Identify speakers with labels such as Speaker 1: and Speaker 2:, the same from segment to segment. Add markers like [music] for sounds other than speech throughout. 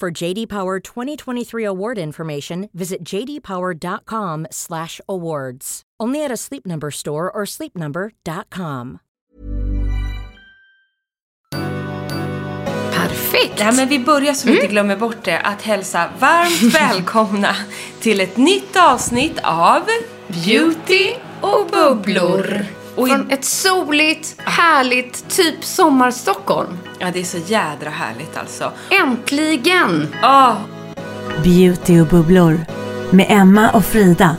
Speaker 1: For JD Power 2023 award information, visit jdpower.com/awards. Only at a Sleep Number store or sleepnumber.com.
Speaker 2: Perfekt. Ja, men vi börjar så vi inte glömmer bort det att hälsa varmt [laughs] välkomna till ett nytt avsnitt av
Speaker 3: Beauty och bubblor.
Speaker 2: Och
Speaker 3: Från ett soligt, härligt, typ sommar-Stockholm.
Speaker 2: Ja, det är så jädra härligt alltså.
Speaker 3: Äntligen!
Speaker 2: Åh,
Speaker 4: Beauty och bubblor med Emma och Frida.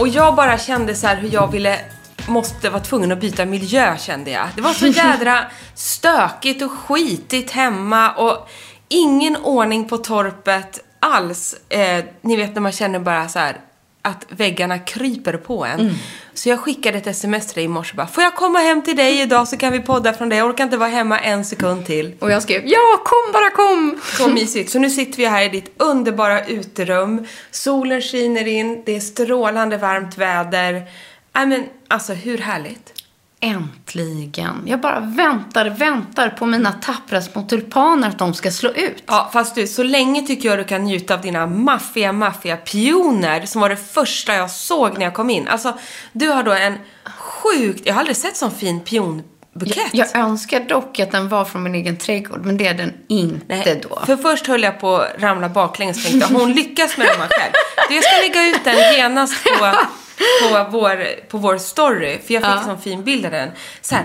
Speaker 2: och jag bara kände så här hur jag ville måste vara tvungen att byta miljö kände jag. Det var så [laughs] jädra stökigt och skitigt hemma och ingen ordning på torpet alls. Eh, ni vet när man känner bara så här att väggarna kryper på en. Så jag skickade ett sms till dig i morse bara, får jag komma hem till dig idag så kan vi podda från dig. Jag orkar inte vara hemma en sekund till.
Speaker 3: Och jag skrev ja, kom bara kom!
Speaker 2: Så mysigt. Så nu sitter vi här i ditt underbara uterum. Solen skiner in, det är strålande varmt väder. Nej men alltså hur härligt?
Speaker 3: Äntligen. Jag bara väntar, väntar på mina tappra små tulpaner att de ska slå ut.
Speaker 2: Ja, fast du, så länge tycker jag du kan njuta av dina maffiga, maffiga pioner som var det första jag såg när jag kom in. Alltså, du har då en sjukt, jag har aldrig sett sån fin pionbukett.
Speaker 3: Jag önskar dock att den var från min egen trädgård, men det är den inte
Speaker 2: Nej,
Speaker 3: då.
Speaker 2: För först höll jag på att ramla baklänges och tänkte hon lyckas med den här själv. Så jag ska lägga ut den genast på, [laughs] på, vår, på vår story. För jag fick en sån fin bild av den. Så här,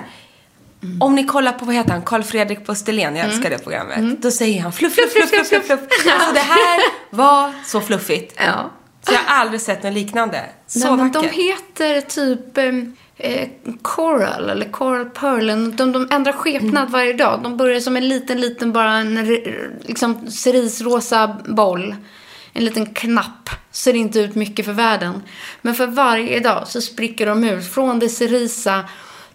Speaker 2: Om ni kollar på, vad heter han, Carl Fredrik Busterlen, jag älskar det programmet. Då säger han fluff, fluff, fluff, fluff, fluff, fluff. Alltså det här var så fluffigt.
Speaker 3: Ja.
Speaker 2: Så jag har aldrig sett något liknande. Så
Speaker 3: Nej, men de
Speaker 2: vackert.
Speaker 3: heter typ em, eh, Coral eller Coral Pearl. De, de ändrar skepnad
Speaker 2: Mm.
Speaker 3: varje dag. De börjar som en liten, liten bara en liksom cerisrosa boll. En liten knapp. Ser inte ut mycket för världen. Men för varje dag så spricker de ut. Från det cerisa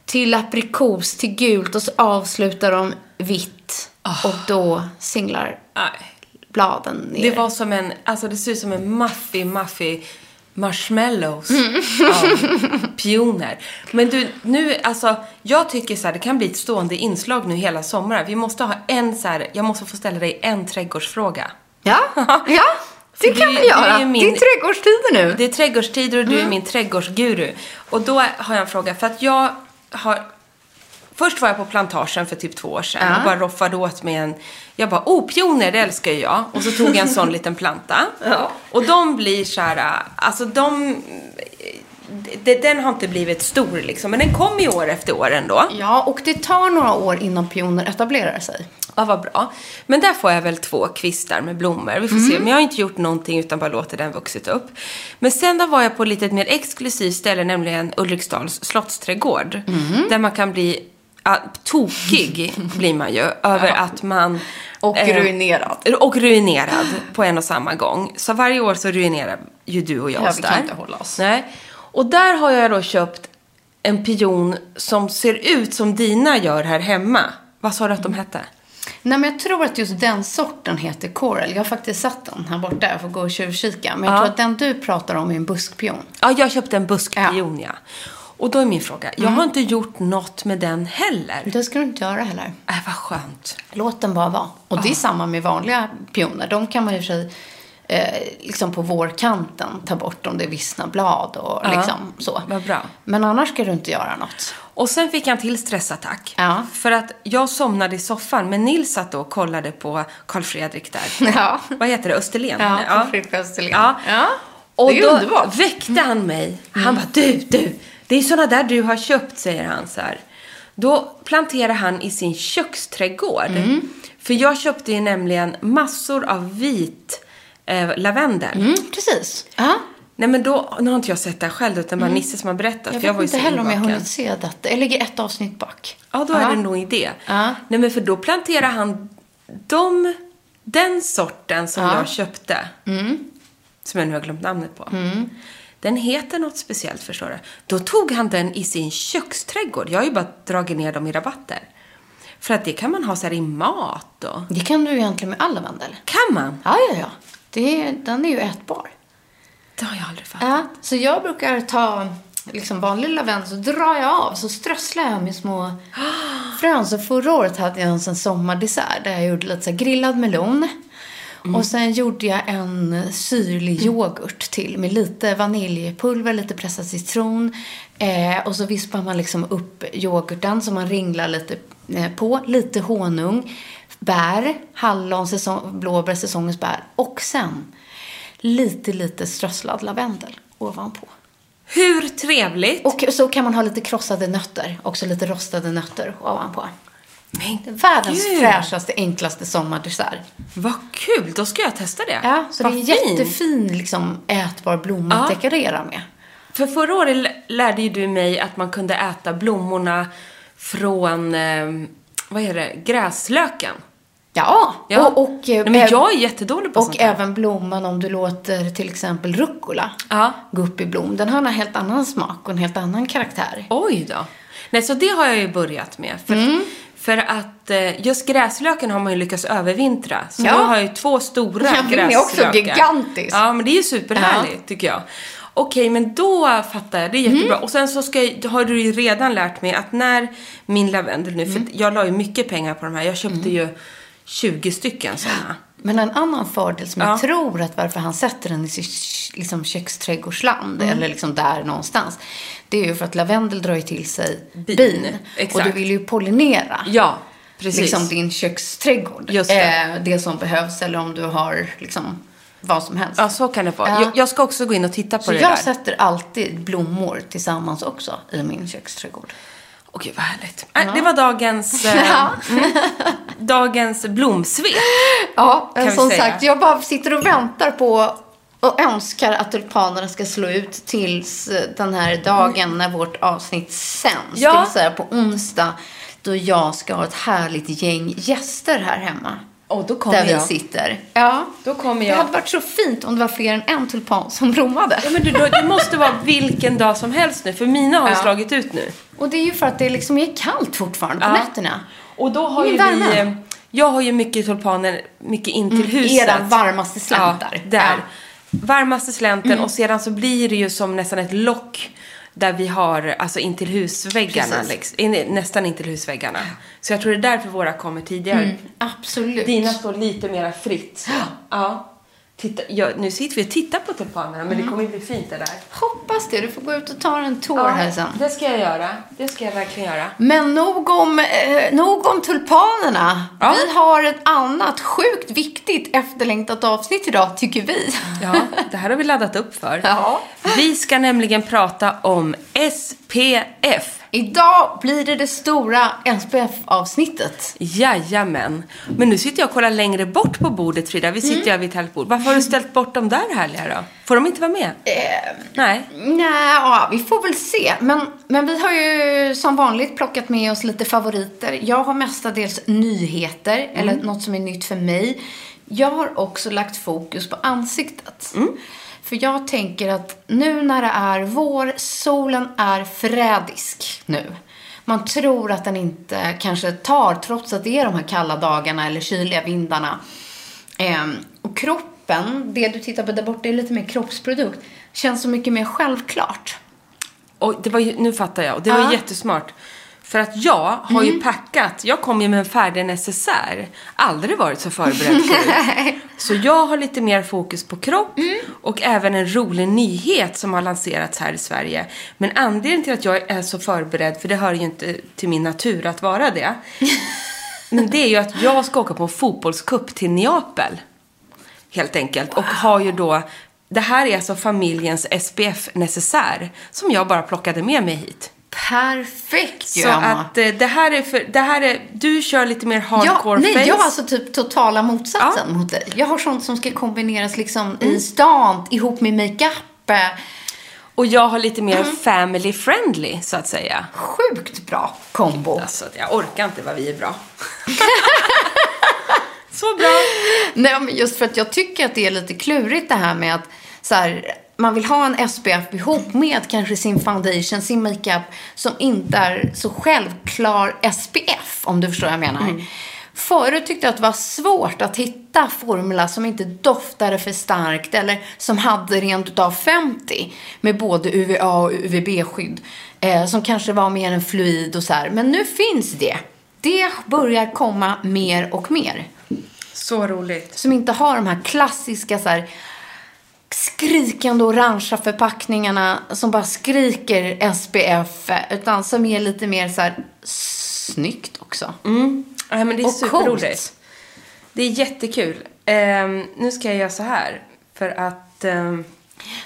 Speaker 3: till aprikos till gult och så avslutar de vitt. Och då singlar
Speaker 2: Nej.
Speaker 3: bladen ner.
Speaker 2: Det var som en, alltså det ser ut som en maffig, maffig marshmallows
Speaker 3: Mm.
Speaker 2: av pioner. Men du, nu, alltså, jag tycker så här, det kan bli ett stående inslag nu hela sommaren. Vi måste ha en så här, jag måste få ställa dig en trädgårdsfråga.
Speaker 3: Ja, [laughs] ja. Det kan vi
Speaker 2: du
Speaker 3: göra.
Speaker 2: är min-
Speaker 3: Det är trädgårdstider nu.
Speaker 2: Det är trädgårdstider och du
Speaker 3: Mm.
Speaker 2: är min trädgårdsguru. Och då har jag en fråga, för att jag har... Först var jag på plantagen för typ två år sedan
Speaker 3: Ja.
Speaker 2: och bara roffade åt mig en... Jag bara, oh, pioner, det älskar ju jag. Och så tog jag en sån liten planta.
Speaker 3: Ja.
Speaker 2: Och de blir så här, alltså de... Den har inte blivit stor liksom, men den kommer ju år efter år ändå.
Speaker 3: Ja, och det tar några år innan pioner etablerar sig.
Speaker 2: Ja, vad bra. Men där får jag väl två kvistar med blommor. Vi får se. Men jag har inte gjort någonting utan bara låtit den vuxit upp. Men sen då var jag på ett lite mer exklusivt ställe, nämligen Ulriksdals slottsträdgård. Där man kan bli ja, tokig, [laughs] blir man ju, över att man...
Speaker 3: Och
Speaker 2: eh,
Speaker 3: ruinerad.
Speaker 2: Och ruinerad på en och samma gång. Så varje år så ruinerar ju du och jag
Speaker 3: Ja,
Speaker 2: oss
Speaker 3: vi
Speaker 2: där.
Speaker 3: kan inte hålla oss.
Speaker 2: Nej. Och där har jag då köpt en pion som ser ut som dina gör här hemma. Vad sa du att de hette?
Speaker 3: Nej, men jag tror att just den sorten heter Coral. Jag har faktiskt satt den här borta. Jag får gå och tjuvkika. Men jag
Speaker 2: Ja.
Speaker 3: tror att den du pratar om är en buskpion.
Speaker 2: Ja, jag köpte en buskpion, ja. Och då är min fråga, jag
Speaker 3: Mm.
Speaker 2: har inte gjort något med den heller.
Speaker 3: Det ska du inte göra heller.
Speaker 2: Äh, vad skönt.
Speaker 3: Låt den bara vara. Och det är samma med vanliga pioner. De kan man i och för sig eh, liksom på vårkanten ta bort om det är vissna blad och
Speaker 2: Ja,
Speaker 3: liksom så.
Speaker 2: vad bra.
Speaker 3: Men annars ska du inte göra något.
Speaker 2: Och sen fick jag en till stressattack.
Speaker 3: Ja.
Speaker 2: För att jag somnade i soffan, men Nils satt då och kollade på Karl Fredrik där. [laughs]
Speaker 3: Ja.
Speaker 2: Vad heter det? Österlen?
Speaker 3: Ja, Karl Fredrik Österlen.
Speaker 2: Ja.
Speaker 3: Ja.
Speaker 2: Och
Speaker 3: Det är
Speaker 2: då
Speaker 3: underbart. Mm.
Speaker 2: väckte han mig. Han bara, du, du, det är såna där du har köpt, säger han så här. Då planterar han i sin köksträdgård.
Speaker 3: Mm.
Speaker 2: För jag köpte ju nämligen massor av vit eh, lavendel.
Speaker 3: Mm, precis. Ja.
Speaker 2: Nej men då, nu har inte jag sett det här själv utan bara Nisse som har berättat.
Speaker 3: Mm. Jag
Speaker 2: jag
Speaker 3: vet inte heller om jag hunnit se detta. Jag ligger ett avsnitt bak.
Speaker 2: Ja, då är det nog det.
Speaker 3: Ja.
Speaker 2: Nej, men för då planterar han de, den sorten som
Speaker 3: Ja.
Speaker 2: jag köpte. Som jag nu har glömt namnet på. Den heter något speciellt, förstår du. Då tog han den i sin köksträdgård. Jag har ju bara dragit ner dem i rabatter. För att det kan man ha så i mat och...
Speaker 3: Det kan du egentligen med all lavendel.
Speaker 2: Kan man?
Speaker 3: Ja, ja, ja. Det är, den är ju ätbar.
Speaker 2: Det har jag aldrig fattat.
Speaker 3: Ja, så jag brukar ta liksom vanlig lavendel så drar jag av så strösslar jag med små [gasps] frön. Så förra året hade jag en sån sommardessert där jag gjorde lite så grillad melon. Och sen gjorde jag en syrlig yoghurt till med lite vaniljpulver, lite pressad citron. Eh, och så vispar man liksom upp yoghurten som man ringlar lite eh, på. Lite honung, bär, hallon, säsong, blåbär, säsongens bär. Och sen lite, lite strösslad lavendel ovanpå.
Speaker 2: Hur trevligt!
Speaker 3: Och så kan man ha lite krossade nötter, också lite rostade nötter ovanpå.
Speaker 2: Men
Speaker 3: Världens
Speaker 2: gud,
Speaker 3: fräschaste, enklaste sommardessert.
Speaker 2: Vad kul! Då ska jag testa det.
Speaker 3: Ja, så
Speaker 2: Vad
Speaker 3: det är en jättefin, liksom, ätbar blomma
Speaker 2: Ja.
Speaker 3: att dekorera med.
Speaker 2: För förra året lärde ju du mig att man kunde äta blommorna från, eh, vad är det, gräslöken.
Speaker 3: Ja,
Speaker 2: Ja.
Speaker 3: och, och, eh,
Speaker 2: Nej, men
Speaker 3: äv-
Speaker 2: jag är jättedålig på
Speaker 3: och
Speaker 2: sånt
Speaker 3: även blomman om du låter till exempel rucola
Speaker 2: Ja.
Speaker 3: gå upp i blom. Den har en helt annan smak och en helt annan karaktär.
Speaker 2: Oj då. Nej, så det har jag ju börjat med. För,
Speaker 3: Mm.
Speaker 2: för att eh, just gräslöken har man ju lyckats övervintra. Så
Speaker 3: Ja.
Speaker 2: jag har ju två stora
Speaker 3: Den är
Speaker 2: gräslökar.
Speaker 3: också gigantisk.
Speaker 2: Ja, men det är ju superhärligt tycker jag. Okej, men då fattar jag. Det är jättebra.
Speaker 3: Mm.
Speaker 2: Och sen så ska jag, har du ju redan lärt mig att när min lavendel nu,
Speaker 3: Mm.
Speaker 2: för jag la ju mycket pengar på de här. Jag köpte ju 20 stycken sådana.
Speaker 3: Men en annan fördel som
Speaker 2: Ja.
Speaker 3: jag tror att varför han sätter den i sitt liksom, köksträdgårdsland,
Speaker 2: Mm.
Speaker 3: eller liksom där någonstans, det är ju för att lavendel drar ju till sig
Speaker 2: Bin,
Speaker 3: bin. Och du vill ju pollinera
Speaker 2: Ja, precis.
Speaker 3: liksom din köksträdgård.
Speaker 2: Just det.
Speaker 3: Eh, det som behövs, eller om du har liksom vad som helst.
Speaker 2: Ja, så kan det vara.
Speaker 3: Ja.
Speaker 2: Jag, jag ska också gå in och titta på
Speaker 3: Så
Speaker 2: det
Speaker 3: jag
Speaker 2: där.
Speaker 3: sätter alltid blommor tillsammans också i min köksträdgård.
Speaker 2: Åh gud vad härligt. Äh, Det var dagens, [laughs] eh, mm, dagens blomsvep.
Speaker 3: Ja,
Speaker 2: Kan vi
Speaker 3: som
Speaker 2: säga.
Speaker 3: sagt, jag bara sitter och väntar på och önskar att tulpanerna ska slå ut tills eh, den här dagen när vårt avsnitt sänds.
Speaker 2: Ja.
Speaker 3: Det vill säga på onsdag då jag ska ha ett härligt gäng gäster här hemma.
Speaker 2: Och då kommer
Speaker 3: där vi
Speaker 2: jag.
Speaker 3: sitter. Ja.
Speaker 2: Då kommer
Speaker 3: Det
Speaker 2: jag.
Speaker 3: hade varit så fint om det var fler än en tulpan som blommade.
Speaker 2: Ja, men du, då, det måste vara vilken dag som helst nu, för mina har ju
Speaker 3: Ja.
Speaker 2: slagit ut nu.
Speaker 3: Och det är ju för att det liksom är kallt fortfarande på
Speaker 2: Ja.
Speaker 3: nätterna.
Speaker 2: Och då har ju
Speaker 3: Ingen
Speaker 2: vi...
Speaker 3: värme.
Speaker 2: eh, Jag har ju mycket tulpaner, mycket in till huset.
Speaker 3: Era varmaste släntar.
Speaker 2: Ja, där.
Speaker 3: Ja.
Speaker 2: Varmaste slänten och sedan så blir det ju som nästan ett lock där vi har, alltså in till husväggarna, liksom, in, nästan in till husväggarna. Så jag tror det är därför våra kommer tidigare.
Speaker 3: Absolut.
Speaker 2: Dina står lite mera fritt. Så. Ja. Titta, ja, nu sitter vi och tittar på tulpanerna, men det kommer ju bli fint det där.
Speaker 3: Hoppas det. Du får gå ut och ta en tour här sen.
Speaker 2: det ska jag göra. Det ska jag verkligen göra.
Speaker 3: Men nog om, eh, nog om tulpanerna.
Speaker 2: Ja.
Speaker 3: Vi har ett annat sjukt viktigt efterlängtat avsnitt idag, tycker vi.
Speaker 2: Ja, det här har vi laddat upp för. [laughs]
Speaker 3: Ja.
Speaker 2: Vi ska nämligen prata om SPF.
Speaker 3: Idag blir det det stora SPF-avsnittet.
Speaker 2: Jajamän. Men nu sitter jag och kollar längre bort på bordet, Frida. Vi sitter ju vid ett härligt bord. Varför har du ställt bort de där härliga då? Får de inte vara med? Nej.
Speaker 3: Nej, ja, vi får väl se. Men, men vi har ju som vanligt plockat med oss lite favoriter. Jag har mestadels nyheter, eller något som är nytt för mig. Jag har också lagt fokus på ansiktet. För jag tänker att nu när det är vår, solen är förrädisk nu. Man tror att den inte kanske tar, trots att det är de här kalla dagarna eller kyliga vindarna. Ehm, och kroppen, det du tittar på där borta är lite mer kroppsprodukt, känns så mycket mer självklart.
Speaker 2: Och det var nu fattar jag. Och det var
Speaker 3: Ja.
Speaker 2: jättesmart. För att jag har
Speaker 3: Mm.
Speaker 2: ju packat, jag kom ju med en färdig necessär. Aldrig varit så förberedd [laughs] förut. Så jag har lite mer fokus på kropp
Speaker 3: Mm.
Speaker 2: och även en rolig nyhet som har lanserats här i Sverige. Men anledningen till att jag är så förberedd, för det hör ju inte till min natur att vara det. [laughs] Men det är ju att jag ska åka på en fotbollscup till Neapel. Helt enkelt. Och har ju då, det här är alltså familjens SPF-necessär som jag bara plockade med mig hit.
Speaker 3: Perfekt ju,
Speaker 2: Så
Speaker 3: Emma.
Speaker 2: att eh, det här är för, det här är, du kör lite mer
Speaker 3: Ja,
Speaker 2: hardcore
Speaker 3: nej,
Speaker 2: face.
Speaker 3: jag är alltså typ totala motsatsen
Speaker 2: Ja.
Speaker 3: mot dig. Jag har sånt som ska kombineras liksom i stan ihop med makeup.
Speaker 2: Och jag har lite mer
Speaker 3: Mm.
Speaker 2: family friendly, så att säga.
Speaker 3: Sjukt bra kombo.
Speaker 2: Alltså, jag orkar inte vad vi är bra. [laughs] så bra.
Speaker 3: Nej, men just för att jag tycker att det är lite klurigt det här med att så här, man vill ha en SPF ihop med kanske sin foundation, sin makeup som inte är så självklar SPF, om du förstår vad jag menar. Förut tyckte jag att det var svårt att hitta formula som inte doftade för starkt eller som hade rent utav 50 med både UVA och UVB-skydd. Eh, som kanske var mer en fluid och så här. Men nu finns det. Det börjar komma mer och mer
Speaker 2: Så roligt.
Speaker 3: som inte har de här klassiska så här, skrikande orangea förpackningarna som bara skriker SPF utan som är lite mer så här snyggt också.
Speaker 2: Ja, men det är
Speaker 3: Och
Speaker 2: superroligt.
Speaker 3: coolt.
Speaker 2: Det är jättekul. Ehm, nu ska jag göra så här. För att... ehm,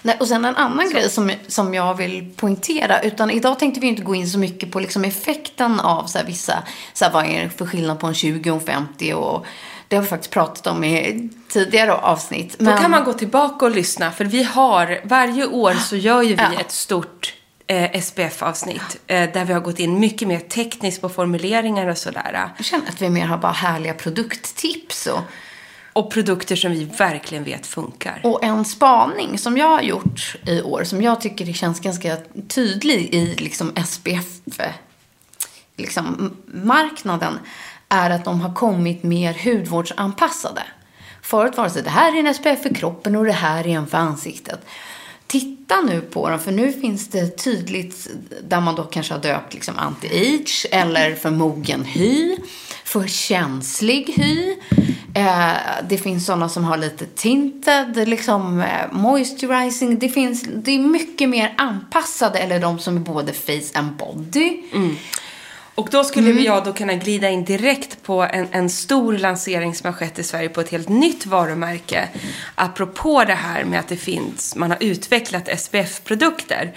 Speaker 3: Nej, och sen en annan grej som, som jag vill poängtera. Utan idag tänkte vi inte gå in så mycket på liksom effekten av så här, vissa, så här, vad är det för skillnad på en 20 och en 50 och det har vi faktiskt pratat om i tidigare avsnitt.
Speaker 2: Då kan man gå tillbaka och lyssna, för vi har, varje år så gör ju vi
Speaker 3: Ja.
Speaker 2: ett stort eh, SPF-avsnitt. Eh, där vi har gått in mycket mer tekniskt på formuleringar och sådär.
Speaker 3: Jag känner att vi mer har bara härliga produkttips och
Speaker 2: Och produkter som vi verkligen vet funkar.
Speaker 3: Och en spaning som jag har gjort i år, som jag tycker det känns ganska tydlig i liksom SPF, liksom marknaden, är att de har kommit mer hudvårdsanpassade. Förut var det så det här är en SPF för kroppen och det här är en för ansiktet. Titta nu på dem, för nu finns det tydligt där man då kanske har döpt liksom anti-age eller för mogen hy, för känslig hy. Eh, det finns sådana som har lite tinted, liksom eh, moisturizing. Det, finns, det är mycket mer anpassade, eller de som är både face and body. Mm.
Speaker 2: Och då skulle
Speaker 3: Mm.
Speaker 2: vi jag då kunna glida in direkt på en, en stor lansering som har skett i Sverige på ett helt nytt varumärke. Apropå det här med att det finns, man har utvecklat SPF-produkter.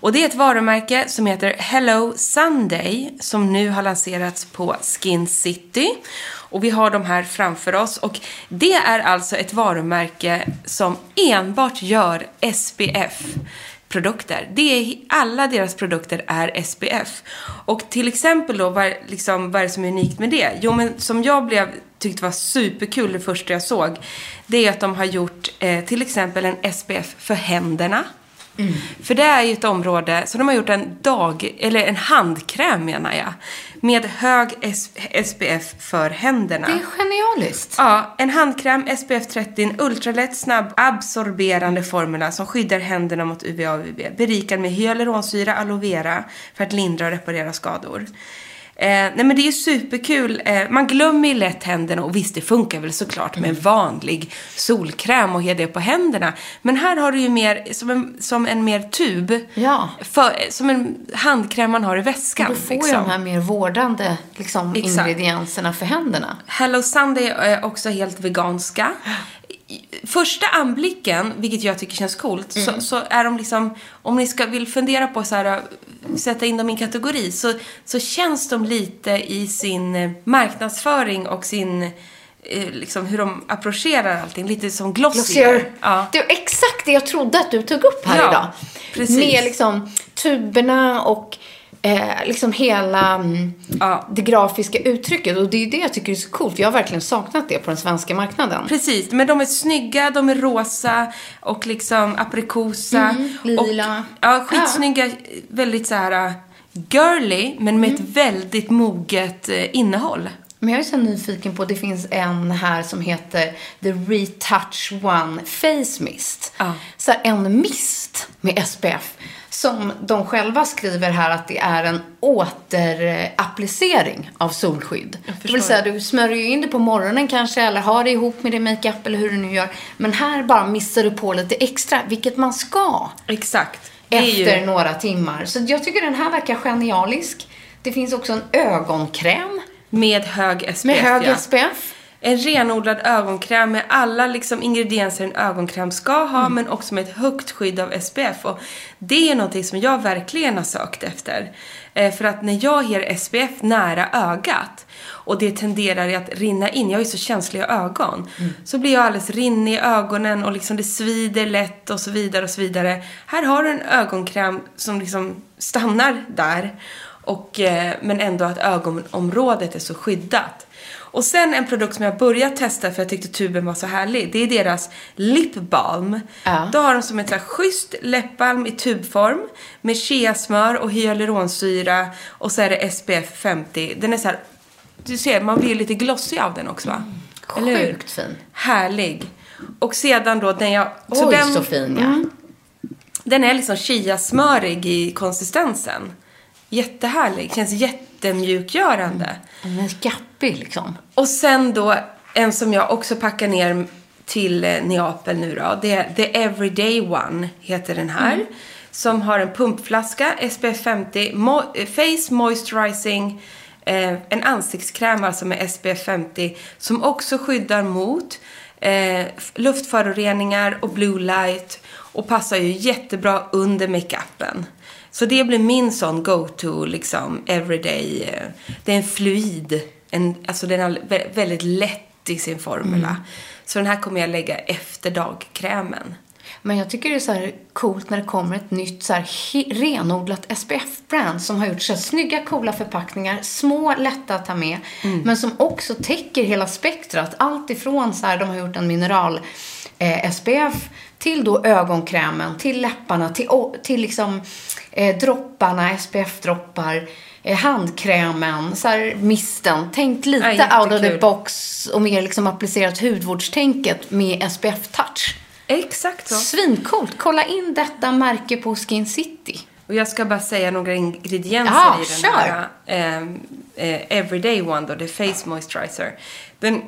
Speaker 2: Och det är ett varumärke som heter Hello Sunday som nu har lanserats på Skin City. Och vi har de här framför oss. Och det är alltså ett varumärke som enbart gör SPF produkter. Det är, alla deras produkter är SPF. Och till exempel då, vad, liksom, vad är det som är unikt med det? Jo, men som jag blev, tyckte var superkul det första jag såg, det är att de har gjort eh, till exempel en SPF för händerna. För det är ju ett område, så de har gjort en dag, eller en handkräm menar jag, med hög SPF för händerna.
Speaker 3: Det är genialiskt.
Speaker 2: Ja, en handkräm SPF 30, en ultralätt, snabb, absorberande formula som skyddar händerna mot UVA och UVB. Berikad med hyaluronsyra, aloe vera för att lindra och reparera skador. Eh, nej men det är superkul. Eh, man glömmer ju lätt händerna och visst det funkar väl såklart med en vanlig solkräm och det på händerna. Men här har du ju mer som en, som en mer tub.
Speaker 3: Ja.
Speaker 2: För, som en handkräm man har i väskan.
Speaker 3: Du får ju
Speaker 2: liksom.
Speaker 3: de här mer vårdande liksom,
Speaker 2: Exakt.
Speaker 3: ingredienserna för händerna.
Speaker 2: Hello Sunday är också helt veganska. Första anblicken, vilket jag tycker känns coolt, så, så är de liksom, om ni ska, vill fundera på så här, äh, sätta in dem i en kategori, så, så känns de lite i sin eh, marknadsföring och sin, eh, liksom hur de approcherar allting, lite som Glossier. Ja.
Speaker 3: Det var exakt det jag trodde att du tog upp här
Speaker 2: Ja,
Speaker 3: idag.
Speaker 2: precis.
Speaker 3: Med liksom tuberna och eh, liksom hela mm,
Speaker 2: Ja.
Speaker 3: det grafiska uttrycket. Och det är det jag tycker är så coolt. Jag har verkligen saknat det på den svenska marknaden.
Speaker 2: Precis, men de är snygga, de är rosa och liksom aprikosa.
Speaker 3: lila.
Speaker 2: Och, ja, skitsnygga, väldigt så här uh, girly, men med ett väldigt moget eh, innehåll.
Speaker 3: Men jag är så nyfiken på, det finns en här som heter The Retouch One Face Mist.
Speaker 2: Ja.
Speaker 3: Så här, en mist med SPF. Som de själva skriver här att det är en återapplicering av solskydd. Det vill säga, du smörjer in det på morgonen kanske, eller har det ihop med din makeup, eller hur du nu gör. Men här bara missar du på lite extra, vilket man ska.
Speaker 2: Exakt. Är ju-
Speaker 3: Efter några timmar. Så jag tycker den här verkar genialisk. Det finns också en ögonkräm
Speaker 2: Med hög SPF,
Speaker 3: med hög
Speaker 2: ja.
Speaker 3: SPF.
Speaker 2: En renodlad ögonkräm med alla liksom ingredienser en ögonkräm ska ha,
Speaker 3: Mm.
Speaker 2: men också med ett högt skydd av SPF. Och det är någonting som jag verkligen har sökt efter. Eh, för att när jag ger SPF nära ögat och det tenderar att rinna in, jag har ju så känsliga ögon,
Speaker 3: Mm.
Speaker 2: så blir jag alldeles rinnig i ögonen och liksom det svider lätt och så vidare och så vidare. Här har du en ögonkräm som liksom stannar där, och, eh, men ändå att ögonområdet är så skyddat. Och sen en produkt som jag börjat testa för jag tyckte tuben var så härlig. Det är deras lip balm.
Speaker 3: Ja.
Speaker 2: Då har de som ett så här schysst läppbalm i tubform med cheasmör och hyaluronsyra och så är det SPF 50. Den är så här, du ser, man blir lite glossig av den också va? Eller hur?
Speaker 3: Sjukt fin.
Speaker 2: Härlig. Och sedan då när jag...
Speaker 3: Oj, så fin, ja.
Speaker 2: Mm. Den är liksom chiasmörig i konsistensen. Jättehärlig. Känns jättemjukgörande.
Speaker 3: Den är gappig liksom.
Speaker 2: Och sen då en som jag också packar ner till eh, Neapel nu då. Det är The Everyday One heter den här. Som har en pumpflaska, SPF 50, mo- eh, Face Moisturizing, eh, en ansiktskräm alltså med SPF 50 som också skyddar mot eh, luftföroreningar och blue light och passar ju jättebra under makeupen. Så det blir min sån go-to liksom everyday. eh, Det är en fluid, en, alltså den är vä- väldigt lätt i sin formula. Så den här kommer jag lägga efter dagkrämen.
Speaker 3: Men jag tycker det är så här coolt när det kommer ett nytt så här renodlat SPF-brand som har gjort så här snygga, coola förpackningar, små, lätta att ta med, men som också täcker hela spektrat. Allt ifrån så här, de har gjort en mineral eh, SPF till då ögonkrämen, till läpparna, till, till liksom eh, dropparna, SPF-droppar, eh, handkrämen, så här misten. Tänk lite
Speaker 2: Ja,
Speaker 3: out of the box och mer liksom applicerat hudvårdstänket med SPF-touch.
Speaker 2: Exakt så.
Speaker 3: Svincoolt. Kolla in detta märke på Skin City.
Speaker 2: Och jag ska bara säga några ingredienser
Speaker 3: Ja,
Speaker 2: i den
Speaker 3: kör.
Speaker 2: här ehm, eh, Everyday One då, det Face Moisturizer. Den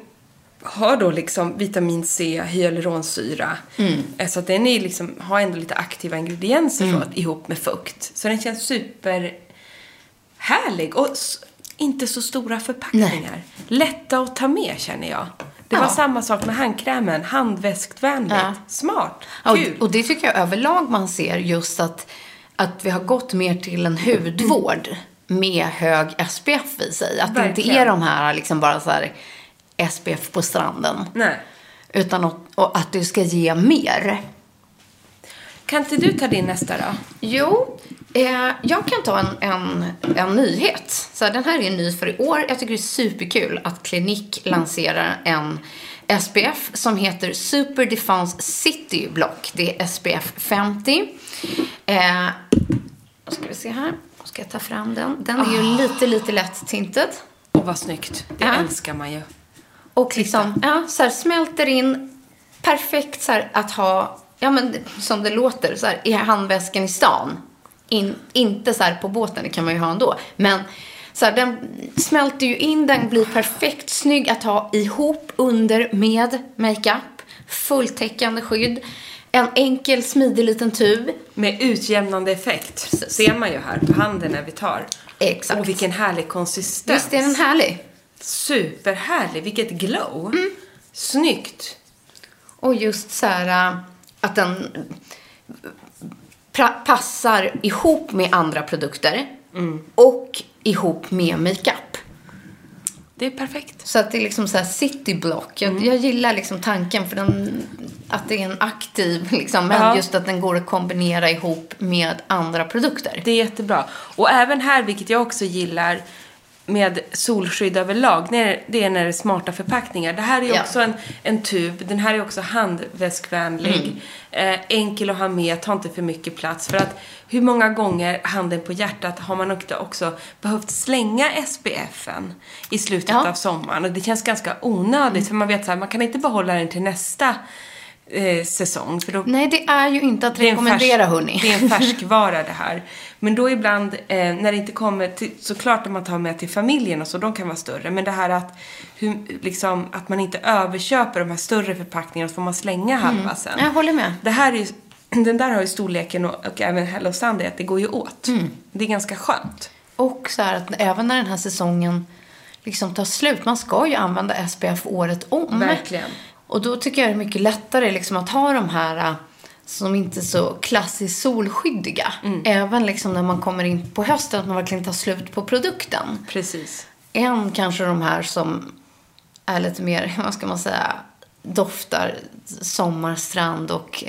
Speaker 2: har då liksom vitamin C, hyaluronsyra.
Speaker 3: Mm.
Speaker 2: Eh, Så att den är liksom, har ändå lite aktiva ingredienser
Speaker 3: Mm.
Speaker 2: att- ihop med fukt. Så den känns super härlig och inte så stora förpackningar. Lätta att ta med känner jag. Det var
Speaker 3: Ja.
Speaker 2: samma sak med handkrämen, handväskvänligt.
Speaker 3: Ja.
Speaker 2: Smart, kul.
Speaker 3: Och, och det tycker jag överlag man ser just att, att vi har gått mer till en hudvård med hög SPF i sig. Att det inte
Speaker 2: Verkligen.
Speaker 3: är de här liksom bara så här SPF på stranden.
Speaker 2: Nej.
Speaker 3: Utan att, och att du ska ge mer.
Speaker 2: Kan inte du ta din nästa då?
Speaker 3: Jo, eh, jag kan ta en, en, en nyhet. Så den här är ny för i år. Jag tycker det är superkul att Clinique lanserar en SPF som heter Super Defense City Block. Det är SPF 50. Eh, då ska vi se här. Då ska jag ta fram den. Den är ju lite, lite lätt tinted.
Speaker 2: Åh, vad snyggt. Det
Speaker 3: Ja.
Speaker 2: älskar man ju.
Speaker 3: Och liksom, ja, så här, smälter in. Perfekt så här, att ha, ja men som det låter, så här, i handväskan i stan. In, inte så här på båten, det kan man ju ha ändå. Men så här, den smälter ju in, den blir perfekt snygg att ha ihop under med makeup. Fulltäckande skydd. En enkel, smidig liten tub.
Speaker 2: Med utjämnande effekt.
Speaker 3: Precis.
Speaker 2: Ser man ju här på handen när vi tar.
Speaker 3: Exakt.
Speaker 2: Och vilken härlig konsistens.
Speaker 3: Visst är den härlig?
Speaker 2: Superhärlig. Vilket glow.
Speaker 3: Mm.
Speaker 2: Snyggt.
Speaker 3: Och just så här äh, att den pra- passar ihop med andra produkter och ihop med makeup.
Speaker 2: det är perfekt.
Speaker 3: Så att det är liksom så här cityblock. Jag, jag gillar liksom tanken för den, att det är en aktiv, [laughs] liksom, men
Speaker 2: Ja.
Speaker 3: just att den går att kombinera ihop med andra produkter.
Speaker 2: Det är jättebra. Och även här, vilket jag också gillar, med solskydd överlag, det är när det är smarta förpackningar. Det här är
Speaker 3: Ja.
Speaker 2: också en, en tub, den här är också handväskvänlig.
Speaker 3: Mm.
Speaker 2: Eh, enkel att ha med, tar inte för mycket plats. För att hur många gånger, handen på hjärtat, har man också behövt slänga SPFen i slutet
Speaker 3: Ja.
Speaker 2: av sommaren? Och det känns ganska onödigt, för man vet så här, man kan inte behålla den till nästa eh, säsong. För då
Speaker 3: Nej, det är ju inte att rekommendera,
Speaker 2: färsk-
Speaker 3: hörni.
Speaker 2: Det är en [laughs] färskvara det här. Men då ibland, eh, när det inte kommer till, såklart att man tar med till familjen och så, de kan vara större. Men det här att, hur, liksom, att man inte överköper de här större förpackningarna så får man slänga halva sen.
Speaker 3: Jag håller med.
Speaker 2: Det här är ju, [clears throat] den där har ju storleken och, och även Hello Sunday att det går ju åt.
Speaker 3: Mm.
Speaker 2: Det är ganska skönt.
Speaker 3: Och så här att även när den här säsongen liksom tar slut, man ska ju använda SPF året om.
Speaker 2: Verkligen.
Speaker 3: Och då tycker jag det är mycket lättare liksom att ha de här äh, som inte är så klassiskt solskyddiga.
Speaker 2: Mm.
Speaker 3: Även liksom när man kommer in på hösten, att man verkligen tar slut på produkten.
Speaker 2: Precis.
Speaker 3: Än kanske de här som är lite mer, [laughs] vad ska man säga, doftar sommar, strand och,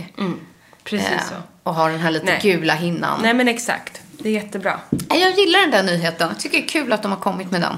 Speaker 2: Precis
Speaker 3: eh,
Speaker 2: så.
Speaker 3: och har den här lite
Speaker 2: Nej.
Speaker 3: gula hinnan.
Speaker 2: Nej men exakt. Det är jättebra.
Speaker 3: Jag gillar den där nyheten. Jag tycker det är kul att de har kommit med den.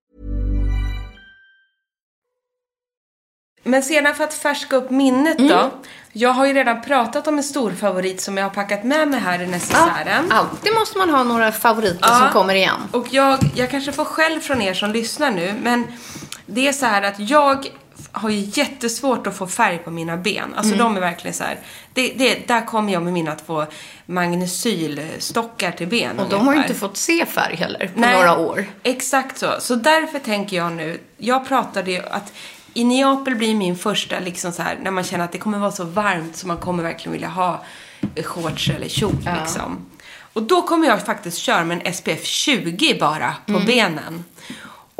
Speaker 2: Men sedan för att färska upp minnet
Speaker 3: Mm.
Speaker 2: då. Jag har ju redan pratat om en stor favorit som jag har packat med mig här i necessären.
Speaker 3: Alltid måste man ha några favoriter som kommer igen.
Speaker 2: Och jag, jag kanske får skäll från er som lyssnar nu, men det är så här att jag har ju jättesvårt att få färg på mina ben. Alltså de är verkligen så här. Det, det, där kommer jag med mina två magnesylstockar till ben
Speaker 3: Och de har ju inte fått se färg heller på
Speaker 2: Nej,
Speaker 3: några år.
Speaker 2: Exakt så. Så därför tänker jag nu, jag pratade ju att i Neapel blir min första liksom så här, när man känner att det kommer vara så varmt så man kommer verkligen vilja ha eh, shorts eller kjol liksom. Och då kommer jag faktiskt köra med en SPF 20 bara på benen.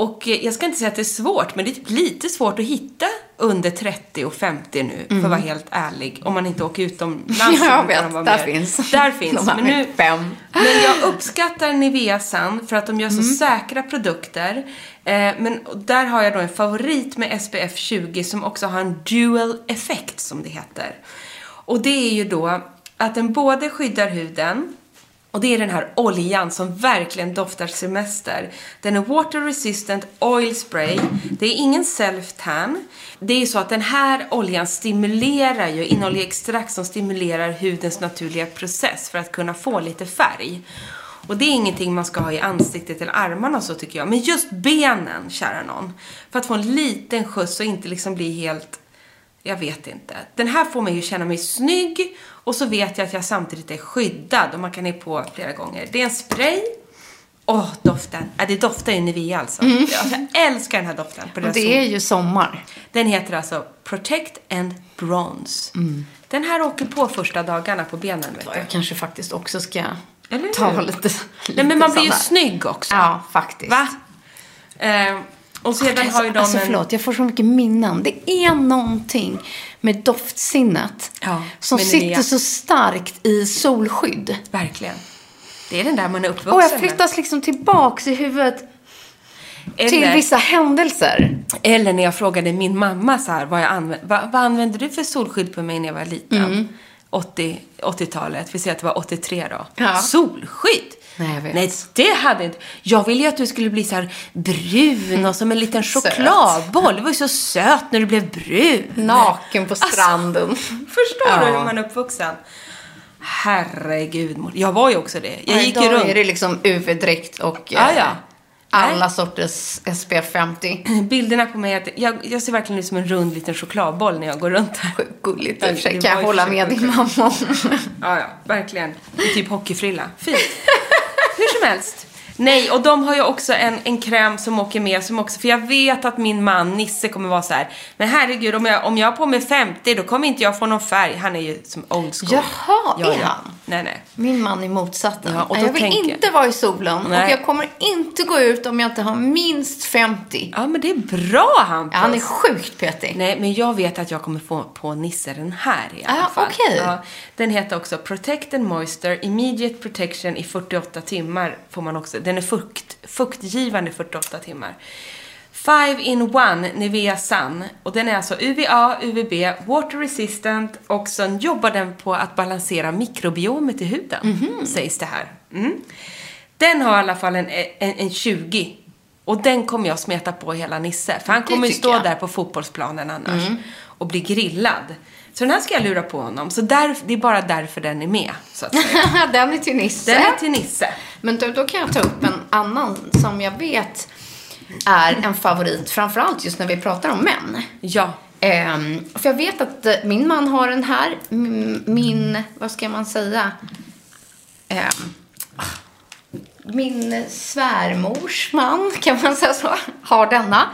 Speaker 2: Och eh, jag ska inte säga att det är svårt, men det är typ lite svårt att hitta under 30 och 50 nu, för att vara helt ärlig. Om man inte åker utomlands. [laughs]
Speaker 3: Jag vet, där
Speaker 2: mer-
Speaker 3: finns.
Speaker 2: Där finns. [laughs] Men nu,
Speaker 3: fem.
Speaker 2: men jag uppskattar Nivea Sun för att de gör så säkra produkter. Eh, men där har jag då en favorit med SPF 20 som också har en dual effekt som det heter. Och det är ju då att den både skyddar huden och det är den här oljan som verkligen doftar semester. Den är water resistant oil spray. Det är ingen self-tan. Det är ju så att den här oljan stimulerar ju, innehåller extrakt som stimulerar hudens naturliga process för att kunna få lite färg. Och det är ingenting man ska ha i ansiktet eller armarna så tycker jag. Men just benen, kära någon. För att få en liten skjuts och inte liksom bli helt jag vet inte. Den här får mig ju känna mig snygg och så vet jag att jag samtidigt är skyddad och man kan ha på flera gånger. Det är en spray Åh, doften. Ja, det doftar ju Nivea alltså. Alltså, jag älskar den här doften. På
Speaker 3: Mm. Och det är ju sommar.
Speaker 2: Den heter alltså Protect and Bronze.
Speaker 3: Mm.
Speaker 2: Den här åker på första dagarna på benen. Vet du.
Speaker 3: Jag kanske faktiskt också ska ta lite,
Speaker 2: Nej, men man blir ju snygg också.
Speaker 3: Ja, faktiskt.
Speaker 2: Va? Eh, och sedan har ju de
Speaker 3: alltså
Speaker 2: en...
Speaker 3: förlåt, jag får så mycket minnen. Det är någonting med doftsinnet
Speaker 2: Ja,
Speaker 3: som
Speaker 2: med
Speaker 3: sitter så starkt i solskydd.
Speaker 2: Verkligen. Det är den där man är uppvuxen
Speaker 3: Och jag
Speaker 2: med.
Speaker 3: flyttas liksom tillbaks i huvudet till
Speaker 2: Eller-
Speaker 3: vissa händelser.
Speaker 2: Eller när jag frågade min mamma så här, vad, jag använde, vad, vad använde du för solskydd på mig när jag var liten?
Speaker 3: Mm.
Speaker 2: 80, 80-talet, vi säger att det var 83 då.
Speaker 3: Ja.
Speaker 2: Solskydd?
Speaker 3: Nej, jag vet.
Speaker 2: Nej, det hade inte. Jag ville ju att du skulle bli så brun och som en liten chokladboll. Du var ju så söt när du blev brun.
Speaker 3: Naken på stranden.
Speaker 2: Förstår du
Speaker 3: Ja.
Speaker 2: hur man är uppvuxen? Herregud, jag var ju också det. Jag
Speaker 3: Ja,
Speaker 2: gick ju
Speaker 3: idag
Speaker 2: runt.
Speaker 3: är det liksom UV-dräkt och eh,
Speaker 2: ja.
Speaker 3: alla sorters SPF 50. [clears throat]
Speaker 2: Bilderna på mig, att jag, jag ser verkligen ut som en rund liten chokladboll när jag går runt här.
Speaker 3: Sjukt gulligt i kan jag hålla med din mamma om.
Speaker 2: Ja, ja, verkligen. I typ hockeyfrilla. Fint. [laughs] Hur som helst. Nej, och de har ju också en, en kräm som åker med, som också, för jag vet att min man Nisse kommer vara så här. men herregud, om jag, om jag har på mig 50, då kommer inte jag få någon färg. Han är ju som old school.
Speaker 3: Jaha, är han?
Speaker 2: Nej, nej.
Speaker 3: Min man är motsatsen.
Speaker 2: Ja, och
Speaker 3: jag vill
Speaker 2: tänker-
Speaker 3: inte vara i solen
Speaker 2: Nej.
Speaker 3: och jag kommer inte gå ut om jag inte har minst 50.
Speaker 2: Ja, men det är bra Hampus.
Speaker 3: Ja, han är sjukt petig.
Speaker 2: Nej, men jag vet att jag kommer få på Nisse den här i alla
Speaker 3: Ah,
Speaker 2: fall.
Speaker 3: okej.
Speaker 2: Ja, den heter också Protect and Moisture Immediate Protection i 48 timmar. Får man också. Den är fukt, fuktgivande i 48 timmar. Five in one Nivea Sun. Och den är alltså UVA, UVB, water resistant och sen jobbar den på att balansera mikrobiomet i huden.
Speaker 3: Mhm.
Speaker 2: Sägs det här. Mm. Den har i alla fall en, en, en 20. Och den kommer jag smeta på hela Nisse. För han kommer ju stå
Speaker 3: jag.
Speaker 2: där på fotbollsplanen annars. Och bli grillad. Så den här ska jag lura på honom. Så där, det är bara därför den är med, så att säga. [laughs]
Speaker 3: Den är till Nisse.
Speaker 2: Den är till Nisse.
Speaker 3: Men då, då kan jag ta upp en annan som jag vet är en favorit, framförallt just när vi pratar om män.
Speaker 2: Ja.
Speaker 3: Ehm, för jag vet att eh, min man har den här. Min, vad ska man säga? Ehm, min svärmors man, kan man säga så, har denna.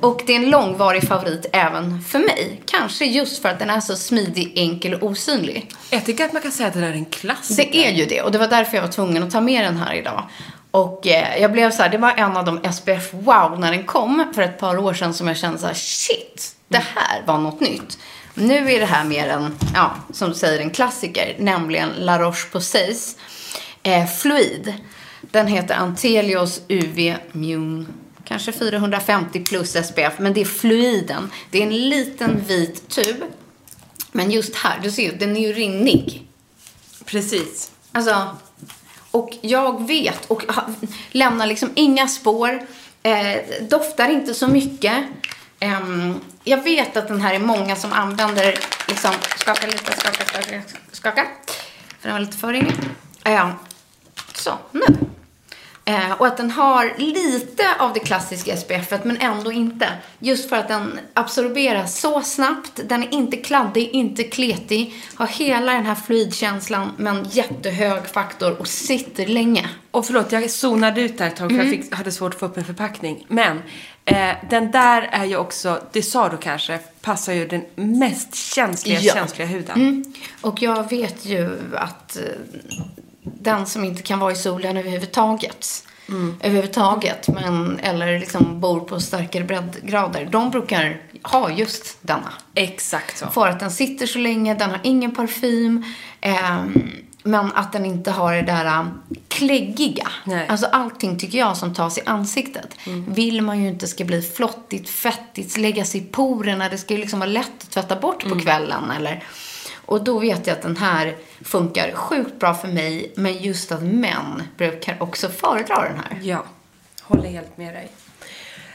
Speaker 3: Och det är en långvarig favorit även för mig. Kanske just för att den är så smidig, enkel och osynlig.
Speaker 2: Jag tycker att man kan säga att där är en klassiker.
Speaker 3: Det är ju det och det var därför jag var tvungen att ta med den här idag. Och eh, jag blev så här, det var en av de SPF wow när den kom för ett par år sedan som jag kände så här, shit, det här var något nytt. Nu är det här mer en, ja, som du säger, en klassiker, nämligen La Roche-Posays eh, Fluid. Den heter Antelios UV Mune, kanske 450 plus SPF, men det är fluiden. Det är en liten vit tub. Men just här, du ser ju, den är ju rinnig.
Speaker 2: Precis.
Speaker 3: Alltså, och jag vet och lämnar liksom inga spår. Eh, doftar inte så mycket. Ehm, jag vet att den här är många som använder, liksom, skaka lite, skaka, skaka, skaka. För den var lite för ringig. Eh, så, nu. Eh, och att den har lite av det klassiska SPF, men ändå inte. Just för att den absorberar så snabbt. Den är inte kladdig, inte kletig. Har hela den här fluidkänslan, men jättehög faktor och sitter länge.
Speaker 2: Och förlåt, jag zonade ut där ett tag för jag fick, hade svårt att få upp en förpackning. Men eh, den där är ju också, det sa du kanske, passar ju den mest känsliga,
Speaker 3: Ja.
Speaker 2: känsliga huden.
Speaker 3: Mm. Och jag vet ju att eh, den som inte kan vara i solen överhuvudtaget, överhuvudtaget, men, eller liksom bor på starkare breddgrader, de brukar ha just denna.
Speaker 2: Exakt så.
Speaker 3: För att den sitter så länge, den har ingen parfym. ehm, men att den inte har det där um, kläggiga.
Speaker 2: Nej.
Speaker 3: Alltså allting tycker jag som tas i ansiktet. Vill man ju inte ska bli flottigt, fettigt, lägga sig i porerna. Det ska ju liksom vara lätt att tvätta bort på kvällen. Eller. Och då vet jag att den här funkar sjukt bra för mig. Men just att män brukar också föredra den här.
Speaker 2: Ja, håller helt med dig.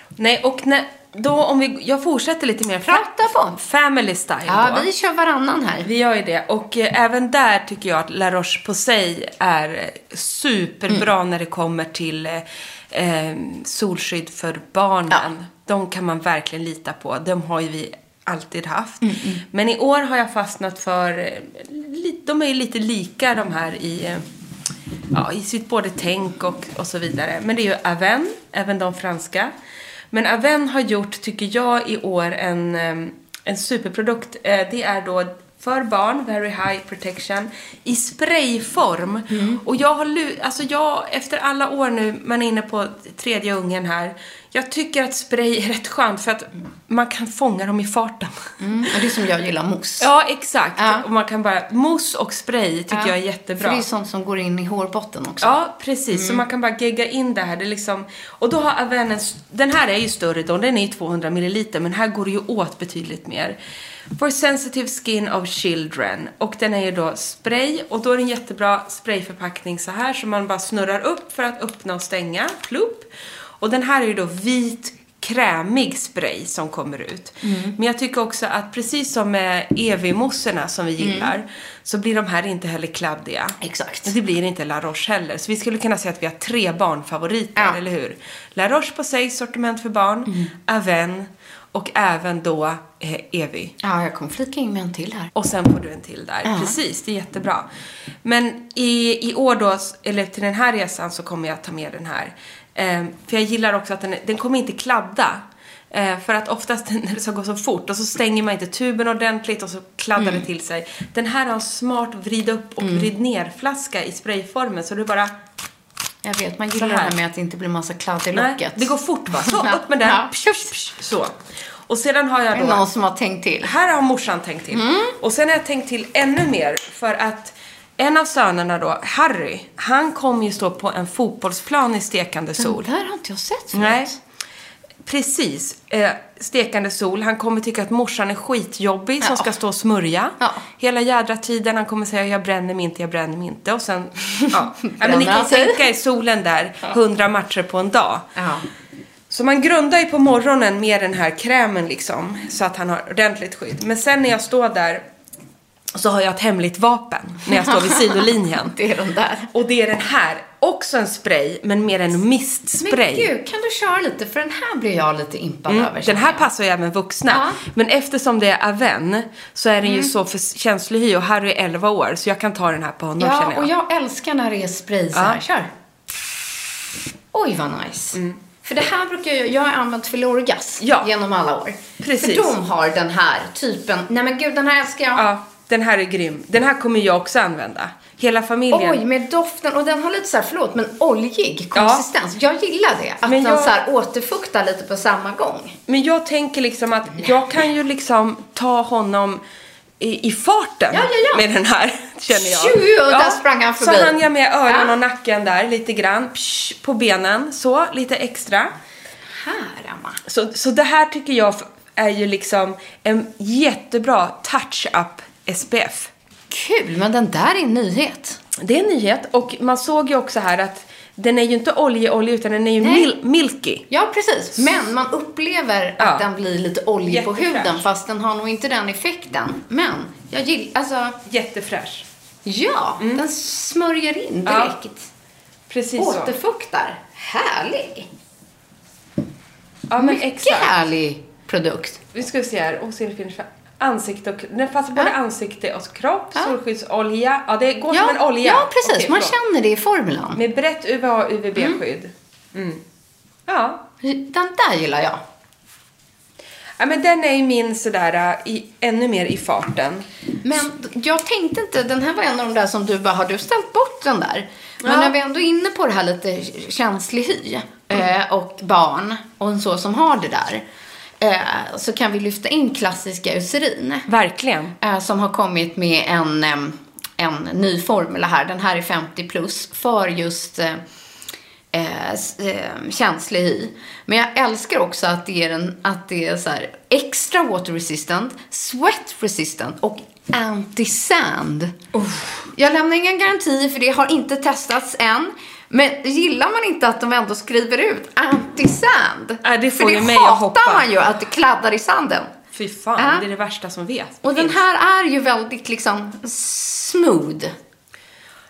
Speaker 2: Nej, och när, då om vi, jag fortsätter lite mer.
Speaker 3: Prata på.
Speaker 2: Family style
Speaker 3: Ja,
Speaker 2: då.
Speaker 3: vi kör varannan här.
Speaker 2: Vi gör ju det. Och eh, även där tycker jag att La Roche-Posay är eh, superbra
Speaker 3: Mm.
Speaker 2: när det kommer till eh, eh, solskydd för barnen. De kan man verkligen lita på. De har ju vi alltid haft.
Speaker 3: Mm,
Speaker 2: Men i år har jag fastnat för, eh, de är ju lite lika de här i, eh, ja, i sitt både tänk och, och så vidare. Men det är ju Aven, även de franska. Men Aven har gjort, tycker jag, i år en, em, en superprodukt. Eh, Det är då för barn, Very High Protection, i sprayform. Och jag har, alltså jag, efter alla år nu, man är inne på tredje ungen här. Jag tycker att spray är rätt skönt för att man kan fånga dem i farten.
Speaker 3: Mm, och det är som jag gillar mousse.
Speaker 2: Ja, exakt.
Speaker 3: Ja.
Speaker 2: Och man kan bara, mousse och spray tycker
Speaker 3: Ja,
Speaker 2: jag är jättebra.
Speaker 3: För det är sånt som går in i hårbotten också.
Speaker 2: Ja, precis. Så man kan bara gegga in det här. Det är liksom, och då har Aven en, s- den här är ju större då, den är ju 200 milliliter, men här går det ju åt betydligt mer. For sensitive skin of children. Och den är ju då spray, och då är det en jättebra sprayförpackning så här, som man bara snurrar upp för att öppna och stänga. Plupp. Och den här är ju då vit krämig spray som kommer ut. Men jag tycker också att precis som med Evi-mossorna som vi gillar, så blir de här inte heller kladdiga.
Speaker 3: Exakt.
Speaker 2: Men det blir inte La Roche heller. Så vi skulle kunna säga att vi har tre barnfavoriter,
Speaker 3: Ja.
Speaker 2: eller hur? La Roche Posay, sortiment för barn, Aven och även då eh, Evi.
Speaker 3: Ja, jag kommer flika in med en till här.
Speaker 2: Och sen får du en till där. Precis, det är jättebra. Men i, i år då, eller till den här resan så kommer jag ta med den här. Eh, för jag gillar också att den, den kommer inte kladda. Eh, för att oftast [laughs] när det ska gå så fort och så stänger man inte tuben ordentligt och så kladdar det till sig. Den här har en smart vrid upp och vrid ner flaska i sprayformen så du bara
Speaker 3: Jag vet, man gillar det
Speaker 2: här.
Speaker 3: med att det inte blir massa kladd i
Speaker 2: Nej,
Speaker 3: locket.
Speaker 2: det går fort va? Så, upp med den. [laughs]
Speaker 3: Ja.
Speaker 2: Psh, psh, så. Och sedan har
Speaker 3: Det
Speaker 2: jag
Speaker 3: är
Speaker 2: då...
Speaker 3: någon som har tänkt till.
Speaker 2: Här har morsan tänkt till.
Speaker 3: Mm.
Speaker 2: Och sen har jag tänkt till ännu mer för att en av sönerna då, Harry, han kommer ju stå på en fotbollsplan i stekande sol.
Speaker 3: Den där har inte jag sett förut.
Speaker 2: Nej. Precis. Eh, stekande sol. Han kommer tycka att morsan är skitjobbig som
Speaker 3: Ja.
Speaker 2: ska stå och smörja.
Speaker 3: Ja.
Speaker 2: Hela jädra tiden. Han kommer säga jag bränner mig inte, jag bränner mig inte. Och sen, [laughs] ja. ja men ni kan
Speaker 3: sig?
Speaker 2: tänka er solen där, 100 matcher på en dag. Så man grundar ju på morgonen med den här krämen liksom. Så att han har ordentligt skydd. Men sen när jag står där så har jag ett hemligt vapen. När jag står vid sidolinjen. [laughs]
Speaker 3: Det är den där.
Speaker 2: Och det är den här. Också en spray, men mer en mistspray.
Speaker 3: Men gud, kan du köra lite? För den här blir jag lite impad
Speaker 2: Mm,
Speaker 3: över.
Speaker 2: den här
Speaker 3: jag.
Speaker 2: passar ju även vuxna.
Speaker 3: Ja. Mm.
Speaker 2: Men eftersom det är Aven så är den ju så för känslig hy och Harry är 11 år. Så jag kan ta den här på honom
Speaker 3: Ja,
Speaker 2: känner jag.
Speaker 3: och jag älskar när det är spray så
Speaker 2: Ja.
Speaker 3: här. Kör. Oj, vad nice.
Speaker 2: Mm.
Speaker 3: För det här brukar jag, jag har använt Filorgas
Speaker 2: Ja.
Speaker 3: genom alla år.
Speaker 2: Precis.
Speaker 3: För de har den här typen. Nej men gud, den här älskar jag.
Speaker 2: Ja, den här är grym. Den här kommer jag också använda. Hela familjen.
Speaker 3: Oj, med doften. Och den har lite så här, förlåt, men oljig konsistens. Jag gillar det. Att
Speaker 2: Men
Speaker 3: den
Speaker 2: jag-
Speaker 3: så här återfuktar lite på samma gång.
Speaker 2: Men jag tänker liksom att jag kan ju liksom ta honom i, i farten
Speaker 3: Ja, ja, ja.
Speaker 2: med den här, känner jag.
Speaker 3: Tju, och där sprang han förbi.
Speaker 2: Så hann jag med öron
Speaker 3: Ja.
Speaker 2: och nacken där lite grann. Psh, på benen, så, lite extra.
Speaker 3: Här, Emma.
Speaker 2: Så, så det här tycker jag är ju liksom en jättebra touch-up SPF.
Speaker 3: Kul, men den där är en nyhet.
Speaker 2: Det är en nyhet och man såg ju också här att den är ju inte olje-olje utan den är ju mil- milky.
Speaker 3: Ja, precis. Men man upplever
Speaker 2: Ja.
Speaker 3: att den blir lite oljig på huden fast den har nog inte den effekten. Men jag gillar, alltså,
Speaker 2: Jättefräsch.
Speaker 3: ja, den smörjer in
Speaker 2: Mm. Ja,
Speaker 3: direkt.
Speaker 2: Precis så.
Speaker 3: Återfuktar. Härlig.
Speaker 2: Ja, men
Speaker 3: Mycket
Speaker 2: exakt.
Speaker 3: härlig produkt.
Speaker 2: Vi ska se här. För ansikte och Den passar både
Speaker 3: Ja.
Speaker 2: ansikte och kropp.
Speaker 3: Ja.
Speaker 2: Solskyddsolja. Ja, det går
Speaker 3: Ja,
Speaker 2: som en olja.
Speaker 3: ja precis.
Speaker 2: Okej,
Speaker 3: man
Speaker 2: förlåt.
Speaker 3: känner det i formulan.
Speaker 2: Med brett UVA och UVB-skydd. Mm. Ja.
Speaker 3: Den där gillar jag.
Speaker 2: ja, men den är ju min sådär i, ännu mer i farten.
Speaker 3: Men jag tänkte inte, den här var en av de där som du bara, har du ställt bort den där? Men
Speaker 2: Ja.
Speaker 3: när vi ändå är inne på det här lite känslig hy eh, och barn och så som har det där. Eh, så kan vi lyfta in klassiska Eucerin.
Speaker 2: Verkligen.
Speaker 3: Eh, som har kommit med en, en ny formula här. Den här är 50 plus för just eh, eh, eh, känslig hy. Men jag älskar också att det är, en, att det är så här extra water resistant, sweat resistant och anti-sand. Jag lämnar ingen garanti för det har inte testats än. Men gillar man inte att de ändå skriver ut anti-sand?
Speaker 2: Ja, det får
Speaker 3: för det
Speaker 2: mig att
Speaker 3: hatar
Speaker 2: hoppa.
Speaker 3: man ju, att det kladdar i sanden.
Speaker 2: Fy fan,
Speaker 3: Ja.
Speaker 2: det är det värsta som vet.
Speaker 3: Och den här är ju väldigt liksom smooth.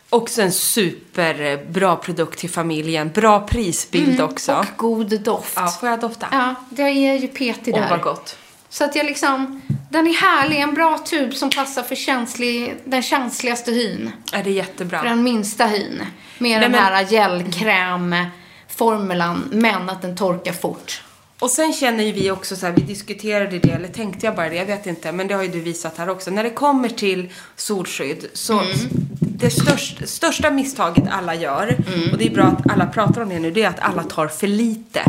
Speaker 2: Också en superbra produkt till familjen. Bra prisbild också.
Speaker 3: Och god doft.
Speaker 2: Ja, får jag dofta?
Speaker 3: Ja, det är ju petig
Speaker 2: Åh,
Speaker 3: där.
Speaker 2: vad gott.
Speaker 3: Så att jag liksom, den är härlig, en bra tub som passar för känslig, den känsligaste hyn.
Speaker 2: Är det jättebra?
Speaker 3: För den minsta hyn. Med
Speaker 2: Nej,
Speaker 3: den
Speaker 2: men-
Speaker 3: här gelkrämformulan, men att den torkar fort.
Speaker 2: Och sen känner ju vi också så här, vi diskuterade det, eller tänkte jag bara det, jag vet inte, men det har ju du visat här också. När det kommer till solskydd, så
Speaker 3: Mm.
Speaker 2: det största, största misstaget alla gör,
Speaker 3: Mm.
Speaker 2: och det är bra att alla pratar om det nu, det är att alla tar för lite.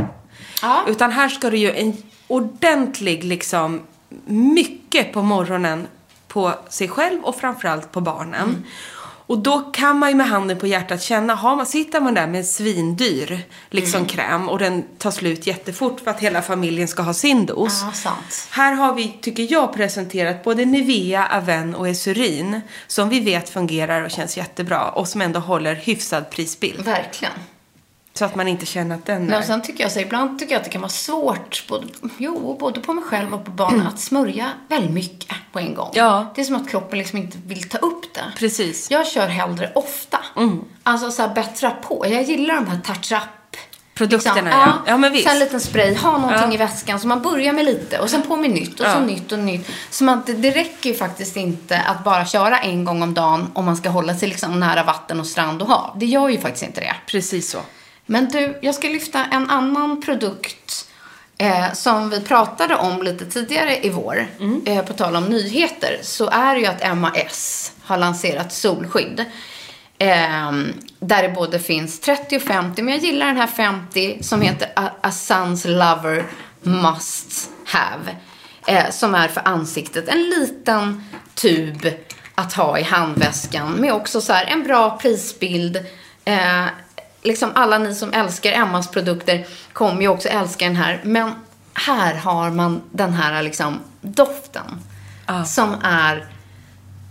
Speaker 3: Ja.
Speaker 2: Utan här ska du ju en ordentlig, liksom, mycket på morgonen på sig själv och framförallt på barnen.
Speaker 3: Mm.
Speaker 2: Och då kan man ju med handen på hjärtat känna, har man, sitter man där med en svindyr liksom
Speaker 3: Mm.
Speaker 2: kräm och den tar slut jättefort för att hela familjen ska ha sin dos.
Speaker 3: Sant.
Speaker 2: Här har vi, tycker jag, presenterat både Nivea, Aven och Esurin som vi vet fungerar och känns jättebra och som ändå håller hyfsad prisbild.
Speaker 3: Verkligen.
Speaker 2: Så att man inte känner att den
Speaker 3: Men
Speaker 2: är...
Speaker 3: och sen tycker jag så ibland tycker jag att det kan vara svårt, både, jo, både på mig själv och på barnen, att smörja väldigt mycket på en gång.
Speaker 2: Ja.
Speaker 3: Det är som att kroppen liksom inte vill ta upp det.
Speaker 2: Precis.
Speaker 3: Jag kör hellre ofta. Alltså så här bättra på. Jag gillar de här touch-up
Speaker 2: Produkterna,
Speaker 3: liksom.
Speaker 2: ja. Ja, men visst.
Speaker 3: Sen en liten spray, ha någonting
Speaker 2: Ja.
Speaker 3: i väskan. Så man börjar med lite och sen på med nytt och så
Speaker 2: Ja.
Speaker 3: nytt och nytt. Så man, det, det räcker ju faktiskt inte att bara köra en gång om dagen om man ska hålla sig liksom nära vatten och strand och hav. Det gör ju faktiskt inte det.
Speaker 2: Precis så.
Speaker 3: Men du, jag ska lyfta en annan produkt eh, som vi pratade om lite tidigare i vår. Eh, på tal om nyheter så är det ju att Emma S har lanserat solskydd. Eh, där det både finns 30 och 50, men jag gillar den här 50 som heter A, A Sun's Lover Must Have. Eh, som är för ansiktet. En liten tub att ha i handväskan med också så här en bra prisbild. Eh, liksom alla ni som älskar Emmas produkter kommer ju också älska den här. Men här har man den här liksom doften. Som är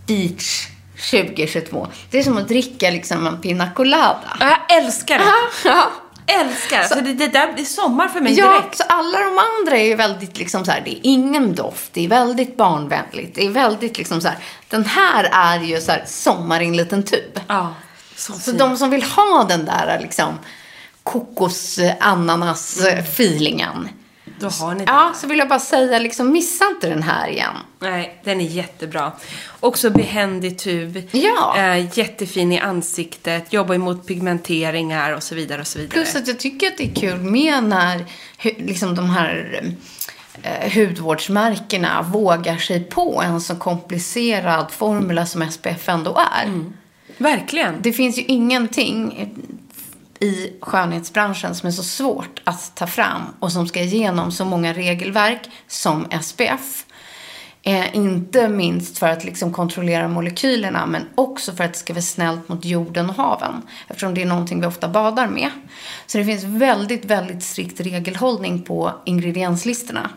Speaker 3: beach 2022. Det är som att dricka liksom en pina colada.
Speaker 2: Jag älskar det. [laughs]
Speaker 3: Ja.
Speaker 2: Älskar. Så, det, det där är sommar för mig
Speaker 3: Ja,
Speaker 2: direkt.
Speaker 3: så alla de andra är ju väldigt liksom så här, det är ingen doft, det är väldigt barnvänligt, det är väldigt liksom så här, den här är ju så här sommar i en liten tub.
Speaker 2: Ja. Så,
Speaker 3: Så de som vill ha den där liksom kokos, ananas feelingen.
Speaker 2: Då har ni det.
Speaker 3: Ja, så vill jag bara säga liksom missa inte den här igen.
Speaker 2: Nej, den är jättebra. Också behändig tub.
Speaker 3: Ja.
Speaker 2: Eh, jättefin i ansiktet. Jobbar emot pigmenteringar och så vidare och så vidare.
Speaker 3: Plus att jag tycker att det är kul med när liksom de här eh, hudvårdsmärkena vågar sig på en så komplicerad formula som SPF ändå är.
Speaker 2: Verkligen.
Speaker 3: Det finns ju ingenting i skönhetsbranschen som är så svårt att ta fram och som ska igenom så många regelverk som SPF. Eh, inte minst för att liksom kontrollera molekylerna men också för att det ska vara snällt mot jorden och haven. Eftersom det är någonting vi ofta badar med. Så det finns väldigt, väldigt strikt regelhållning på ingredienslistorna.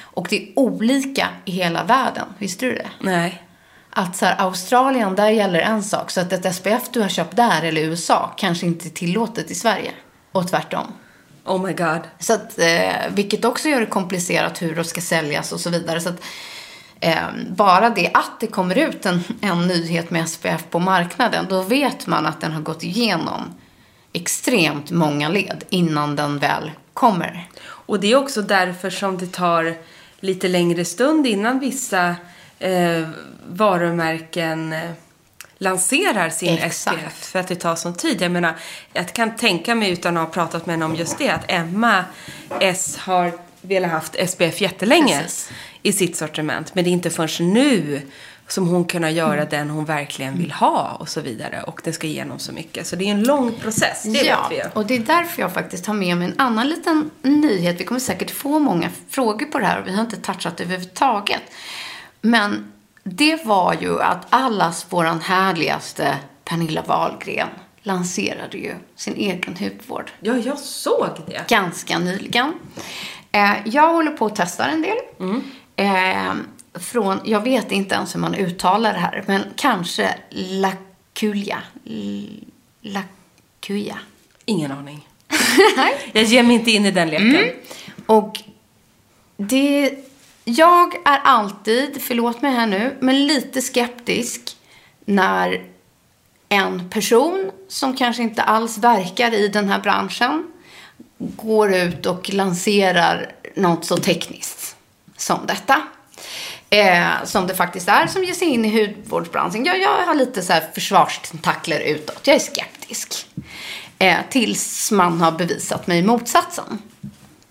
Speaker 3: Och det är olika i hela världen. Visste du det?
Speaker 2: Nej.
Speaker 3: Att så här, Australien, där gäller en sak. Så att ett SPF du har köpt där eller i USA kanske inte är tillåtet i Sverige. Och tvärtom.
Speaker 2: Oh my god.
Speaker 3: Så att, eh, vilket också gör det komplicerat hur det ska säljas och så vidare. Så att, eh, bara det att det kommer ut en, en nyhet med SPF på marknaden, då vet man att den har gått igenom extremt många led innan den väl kommer.
Speaker 2: Och det är också därför som det tar lite längre stund innan vissa eh, varumärken eh, lanserar sin
Speaker 3: Exakt.
Speaker 2: SPF. För att det tar sån tid. Jag menar, jag kan tänka mig utan att ha pratat med henne om just det, att Emma S har velat haft SPF jättelänge
Speaker 3: Precis.
Speaker 2: i sitt sortiment. Men det är inte förrän nu som hon kunna göra
Speaker 3: Mm.
Speaker 2: den hon verkligen vill ha och så vidare. Och det ska igenom så mycket. Så det är en lång process, det
Speaker 3: ja,
Speaker 2: vet vi ju.
Speaker 3: och det är därför jag faktiskt har med mig en annan liten nyhet. Vi kommer säkert få många frågor på det här och vi har inte touchat överhuvudtaget. Men det var ju att allas våran härligaste Pernilla Wahlgren lanserade ju sin egen hudvård
Speaker 2: Ja, jag såg det.
Speaker 3: ganska nyligen. Eh, jag håller på att testa en del. Eh, från, jag vet inte ens hur man uttalar det här, men kanske Laculia. L- Lacuia.
Speaker 2: Ingen aning. [laughs] jag ger mig inte in i den leken.
Speaker 3: Mm. Och det... Jag är alltid, förlåt mig här nu, men lite skeptisk när en person som kanske inte alls verkar i den här branschen går ut och lanserar något så tekniskt. som detta. Eh, som det faktiskt är, som ger sig in i hudvårdsbranschen. Jag, jag har lite så här försvarstentakler utåt. Jag är skeptisk. Eh, tills man har bevisat mig motsatsen.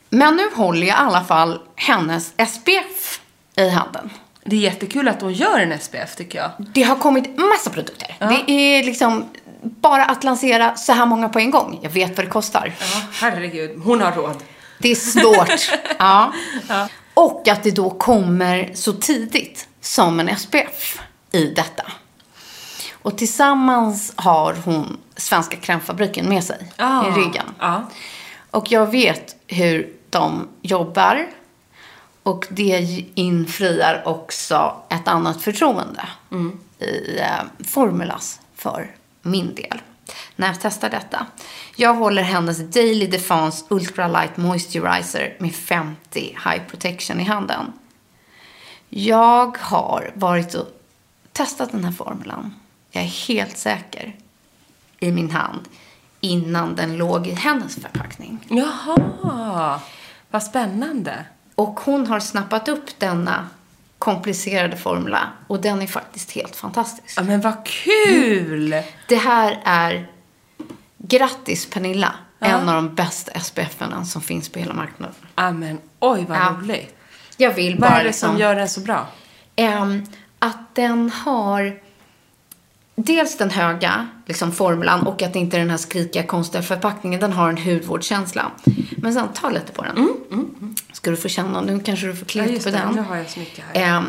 Speaker 3: Men nu håller jag i alla fall hennes SPF i handen.
Speaker 2: Det är jättekul att hon gör en SPF tycker jag.
Speaker 3: Det har kommit massa produkter. Det är liksom bara att lansera så här många på en gång. Jag vet vad det kostar.
Speaker 2: Ja, herregud. Hon har råd.
Speaker 3: Det är svårt. [laughs] ja. Och att det då kommer så tidigt som en SPF i detta. Och tillsammans har hon Svenska Krämfabriken med sig
Speaker 2: Ah,
Speaker 3: i ryggen.
Speaker 2: Ja.
Speaker 3: Och jag vet hur de jobbar. Och det infriar också ett annat förtroende i eh, Formulas för min del. När jag testar detta. Jag håller hennes Daily Defense Ultra Light Moisturizer med 50 High Protection i handen. Jag har varit och testat den här formulan. Jag är helt säker i min hand innan den låg i hennes förpackning.
Speaker 2: Jaha, vad spännande.
Speaker 3: Och hon har snappat upp denna komplicerade formula och den är faktiskt helt fantastisk.
Speaker 2: Ja, men vad kul!
Speaker 3: Det här är, grattis Pernilla, en av de bästa SPF-erna som finns på hela marknaden.
Speaker 2: Ja, men oj vad
Speaker 3: Ja.
Speaker 2: roligt.
Speaker 3: Jag vill
Speaker 2: Vad
Speaker 3: bara
Speaker 2: är det
Speaker 3: liksom,
Speaker 2: som gör den så bra?
Speaker 3: ehm, att den har dels den höga liksom formulan och att det inte är den här skrikiga konstiga förpackningen. Den har en hudvårdskänsla. Men sen, ta lite på den. Ska du få känna, nu kanske du får
Speaker 2: Mm, Ja,
Speaker 3: på
Speaker 2: det.
Speaker 3: den.
Speaker 2: Nu har jag så mycket här.
Speaker 3: Ehm,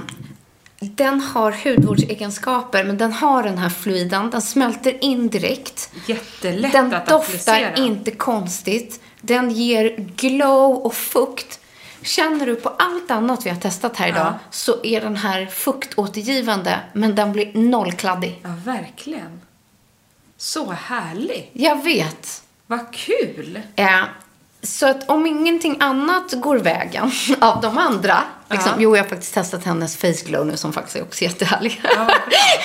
Speaker 3: den har hudvårdsegenskaper, men den har den här fluiden. Den smälter in direkt.
Speaker 2: Jättelätt
Speaker 3: Den
Speaker 2: att
Speaker 3: doftar
Speaker 2: applicera.
Speaker 3: inte konstigt. Den ger glow och fukt. Känner du på allt annat vi har testat här idag
Speaker 2: Ja.
Speaker 3: så är den här fuktåtergivande, men den blir nollkladdig.
Speaker 2: Ja, verkligen. Så härligt.
Speaker 3: Jag vet.
Speaker 2: Vad kul.
Speaker 3: Eh, så att om ingenting annat går vägen [laughs] av de andra. Liksom,
Speaker 2: Ja.
Speaker 3: Jo, jag har faktiskt testat hennes face glow nu som faktiskt är också jättehärlig.
Speaker 2: Ja.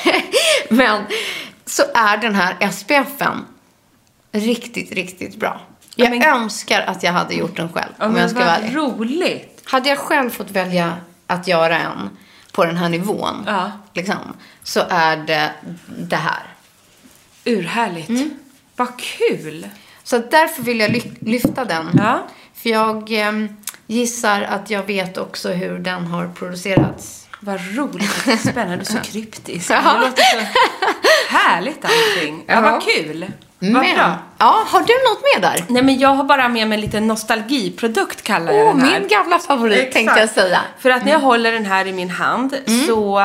Speaker 2: [laughs]
Speaker 3: Men så är den här SPFen riktigt, riktigt bra. Jag
Speaker 2: men-
Speaker 3: önskar att jag hade gjort den själv,
Speaker 2: Ja,
Speaker 3: om
Speaker 2: men
Speaker 3: jag ska vara
Speaker 2: vad
Speaker 3: ärlig.
Speaker 2: roligt.
Speaker 3: Hade jag själv fått välja att göra en på den här nivån,
Speaker 2: Ja.
Speaker 3: liksom, så är det det här.
Speaker 2: Urhärligt.
Speaker 3: Mm.
Speaker 2: Vad kul.
Speaker 3: Så därför vill jag ly- lyfta den.
Speaker 2: Ja.
Speaker 3: För jag ehm, gissar att jag vet också hur den har producerats.
Speaker 2: Vad roligt. [laughs] Spännande. Du är så kryptisk.
Speaker 3: Ja.
Speaker 2: Det låter så härligt allting. Ja. vad kul. Vad
Speaker 3: Men,
Speaker 2: bra.
Speaker 3: ja, har du något med där?
Speaker 2: Nej, men jag har bara med mig en liten nostalgiprodukt kallar jag
Speaker 3: Åh,
Speaker 2: den här.
Speaker 3: min gamla favorit
Speaker 2: Exakt.
Speaker 3: tänkte jag säga. Mm.
Speaker 2: För att när jag håller den här i min hand så,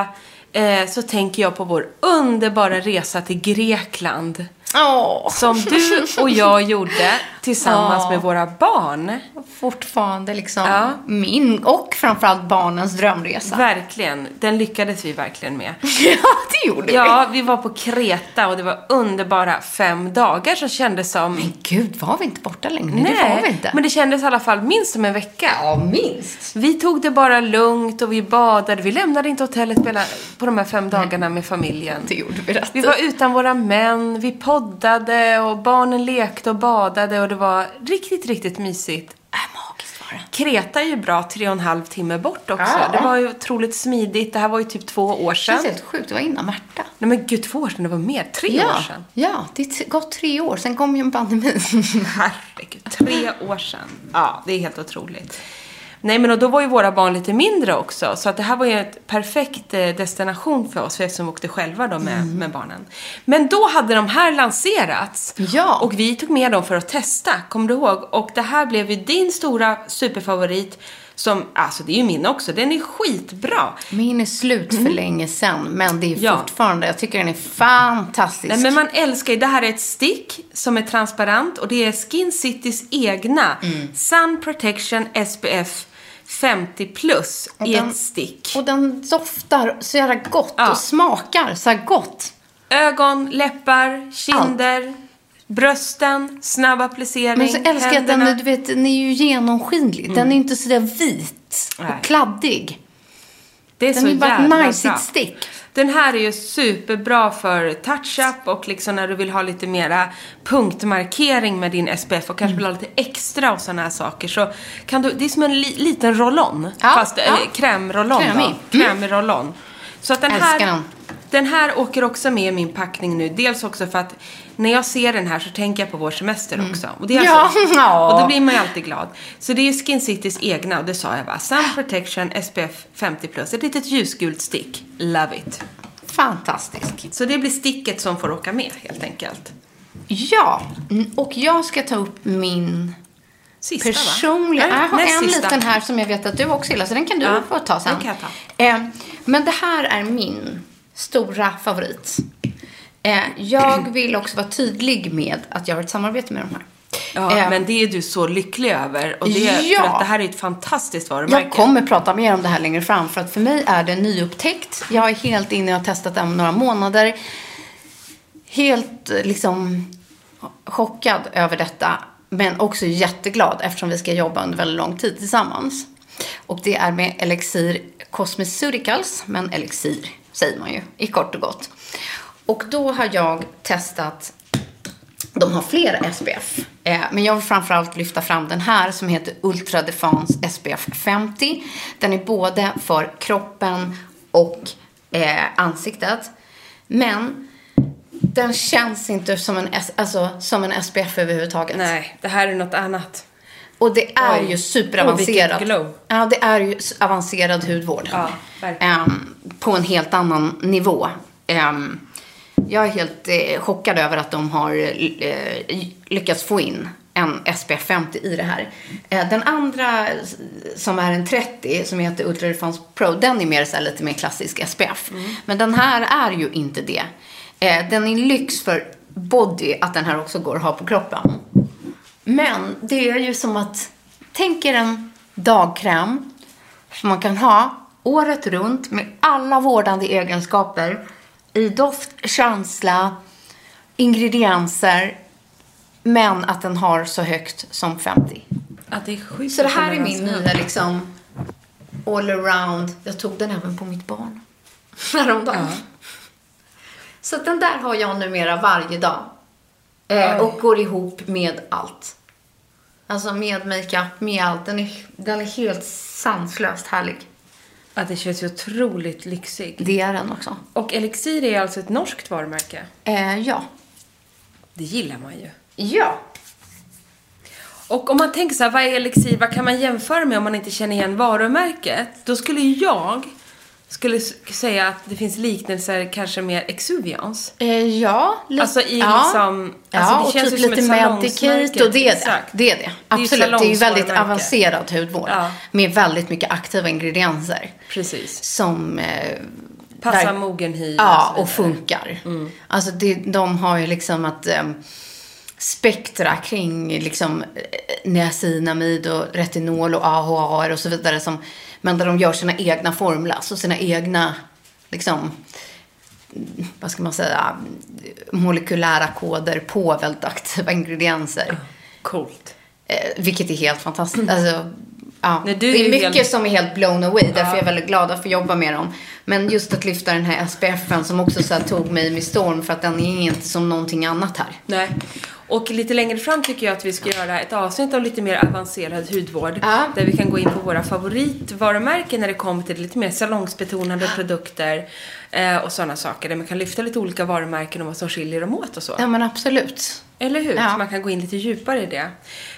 Speaker 2: eh, så tänker jag på vår underbara resa till Grekland.
Speaker 3: Åh,
Speaker 2: Som du och jag gjorde tillsammans
Speaker 3: Ja.
Speaker 2: med våra barn.
Speaker 3: fortfarande liksom
Speaker 2: Ja.
Speaker 3: min och framförallt barnens drömresa.
Speaker 2: Verkligen. Den lyckades vi verkligen med. [laughs]
Speaker 3: ja, det gjorde vi.
Speaker 2: Ja, vi var på Kreta och det var underbara fem dagar som kändes som...
Speaker 3: Men gud, var vi inte borta längre? Nej, det var vi inte.
Speaker 2: men det kändes i alla fall minst som en vecka.
Speaker 3: Ja, minst.
Speaker 2: Vi tog det bara lugnt och vi badade. Vi lämnade inte hotellet på de här fem dagarna med familjen.
Speaker 3: Det gjorde vi rätt
Speaker 2: Vi var utan våra män, vi poddade och barnen lekte och badade och det var riktigt, riktigt mysigt.
Speaker 3: Äh, magiskt var det.
Speaker 2: Kreta är ju bra tre och en halv timme bort också.
Speaker 3: Ja.
Speaker 2: Det var ju otroligt smidigt. Det här var ju typ två år
Speaker 3: Det
Speaker 2: sedan.
Speaker 3: är helt sjukt, det var innan Märta.
Speaker 2: Nej men gud, två år sedan. Det var mer. Tre år
Speaker 3: Ja,
Speaker 2: sedan.
Speaker 3: ja, det t- gått tre år. Sen kom ju en pandemi. [laughs]
Speaker 2: Herregud, tre år sedan. Ja, det är helt otroligt. Nej, men och då var ju våra barn lite mindre också. Så att det här var ju ett perfekt eh, destination för oss, för eftersom vi åkte själva då med, med barnen. Men då hade de här lanserats.
Speaker 3: Ja.
Speaker 2: Och vi tog med dem för att testa, kommer du ihåg? Och det här blev ju din stora superfavorit. Som, alltså det är ju min också, den är skitbra.
Speaker 3: Min är slut för länge sedan, men det är
Speaker 2: Mm. Ja.
Speaker 3: fortfarande, jag tycker den är fantastisk.
Speaker 2: Nej, men man älskar ju, det här är ett stick som är transparent och det är Skin Citys egna
Speaker 3: Mm.
Speaker 2: Sun Protection SPF 50 plus i
Speaker 3: den-
Speaker 2: ett stick.
Speaker 3: Och den doftar så jävla gott
Speaker 2: Ja.
Speaker 3: och smakar så här gott.
Speaker 2: Ögon, läppar, kinder, brösten, snabb applicering,
Speaker 3: Men så älskar jag att den, du vet, den är ju genomskinlig. Den är inte sådär vit
Speaker 2: Nej.
Speaker 3: och kladdig.
Speaker 2: Det är
Speaker 3: Den
Speaker 2: så
Speaker 3: är bara
Speaker 2: jävla
Speaker 3: nice
Speaker 2: bra.
Speaker 3: ett stick.
Speaker 2: Den här är ju superbra för touch-up och liksom när du vill ha lite mera punktmarkering med din SPF och kanske vill ha lite extra och sådana här saker. Så kan du, det är som en li, liten roll-on.
Speaker 3: Ja,
Speaker 2: fast
Speaker 3: ja.
Speaker 2: eh, krämroll-on
Speaker 3: Krämig.
Speaker 2: Krämig roll-on. Så att den här,
Speaker 3: den.
Speaker 2: här åker också med i min packning nu. Dels också för att när jag ser den här så tänker jag på vår semester också. Och, det är
Speaker 3: Mm. Ja.
Speaker 2: alltså,
Speaker 3: Ja.
Speaker 2: och då blir man ju alltid glad. Så det är Skin Citys egna och det sa jag bara. Sun Protection SPF 50 plus. Ett litet ljusgult stick. Love it.
Speaker 3: Fantastisk.
Speaker 2: Så det blir sticket som får åka med helt enkelt.
Speaker 3: Ja, mm, och jag ska ta upp min
Speaker 2: Sista
Speaker 3: personliga...
Speaker 2: va?
Speaker 3: Jag har en
Speaker 2: sista.
Speaker 3: liten här som jag vet att du också gillar, så den kan du
Speaker 2: Ja,
Speaker 3: få ta sen.
Speaker 2: den kan jag ta.
Speaker 3: Eh, men det här är min stora favorit. Eh, jag vill också vara tydlig med att jag har ett samarbete med de här.
Speaker 2: Ja,
Speaker 3: Eh,
Speaker 2: men det är du så lycklig över. Och det,
Speaker 3: Ja.
Speaker 2: För att det här är ett fantastiskt varumärke.
Speaker 3: Jag kommer prata mer om det här längre fram för att för mig är det nyupptäckt. Jag är helt inne och har testat om några månader. Helt eh, liksom chockad över detta. Men också jätteglad eftersom vi ska jobba under väldigt lång tid tillsammans. Och det är med Elixir Cosmeceuticals. Men Elixir säger man ju i kort och gott. Och då har jag testat de har fler SPF. Eh, men jag vill framförallt lyfta fram den här som heter Ultra Defense SPF 50. Den är både för kroppen och eh, ansiktet. Men den känns inte som en, alltså, som en SPF överhuvudtaget.
Speaker 2: Nej, det här är något annat.
Speaker 3: Och det är
Speaker 2: Oj.
Speaker 3: ju superavancerad.
Speaker 2: Glow.
Speaker 3: Ja, det är ju avancerad hudvård.
Speaker 2: Ja.
Speaker 3: Ehm, på en helt annan nivå. Ehm, jag är helt eh, chockad över att de har eh, lyckats få in en SPF 50 i det här. Eh, den andra som är en 30 som heter Ultra Defense Pro, den är mer så här lite mer klassisk SPF. Men den här är ju inte det. Eh, den är lyx för body att den här också går att ha på kroppen. Men det är ju som att, tänk er en dagkräm som man kan ha året runt med alla vårdande egenskaper i doft, känsla, ingredienser, men att den har så högt som 50.
Speaker 2: Att det är sjukt
Speaker 3: Så det här är min nya liksom all around. Jag tog den även på mitt barn [laughs] häromdagen. Så att den där har jag numera varje dag. Eh, och går ihop med allt. Alltså med makeup, med allt. Den är, den är helt sanslöst härlig.
Speaker 2: Att det känns ju otroligt lyxig.
Speaker 3: Det är den också.
Speaker 2: Och Elixir är alltså ett norskt varumärke.
Speaker 3: Eh, ja.
Speaker 2: Det gillar man ju.
Speaker 3: Ja.
Speaker 2: Och om man tänker så här, vad är Elixir? Vad kan man jämföra med om man inte känner igen varumärket? Då skulle jag skulle säga att det finns liknelser kanske med Exuviance.
Speaker 3: Eh, ja.
Speaker 2: Alltså i
Speaker 3: ja.
Speaker 2: liksom-
Speaker 3: Ja,
Speaker 2: alltså det
Speaker 3: och
Speaker 2: känns
Speaker 3: typ lite Medicate och det är det. Det är det. Absolut. Det är ju väldigt avancerad hudvård.
Speaker 2: Ja.
Speaker 3: Med väldigt mycket aktiva ingredienser.
Speaker 2: Precis.
Speaker 3: Som eh,
Speaker 2: Passar
Speaker 3: verk-
Speaker 2: mogen hy
Speaker 3: Ja, och
Speaker 2: vidare.
Speaker 3: funkar. Alltså det, de har ju liksom att eh, spektra kring liksom eh, niacinamid och retinol och AHA och så vidare. Som, men där de gör sina egna formlas och sina egna liksom vad ska man säga, molekylära koder på väldigt aktiva ingredienser.
Speaker 2: Coolt.
Speaker 3: Eh, vilket är helt fantastiskt. Alltså, ja.
Speaker 2: Nej,
Speaker 3: det
Speaker 2: är
Speaker 3: mycket
Speaker 2: helt-
Speaker 3: som är helt blown away. Därför är jag väldigt glad att få jobba med dem. Men just att lyfta den här SPFen som också så här, tog mig med storm. För att den är inte som någonting annat här.
Speaker 2: Nej. Och lite längre fram tycker jag att vi ska göra ett avsnitt om lite mer avancerad hudvård.
Speaker 3: Ja.
Speaker 2: Där vi kan gå in på våra favoritvarumärken när det kommer till lite mer salongsbetonade produkter eh, och sådana saker. Där man kan lyfta lite olika varumärken och vad som skiljer dem åt och så.
Speaker 3: Ja men absolut.
Speaker 2: Eller hur?
Speaker 3: Ja.
Speaker 2: Så man kan gå in lite djupare i det.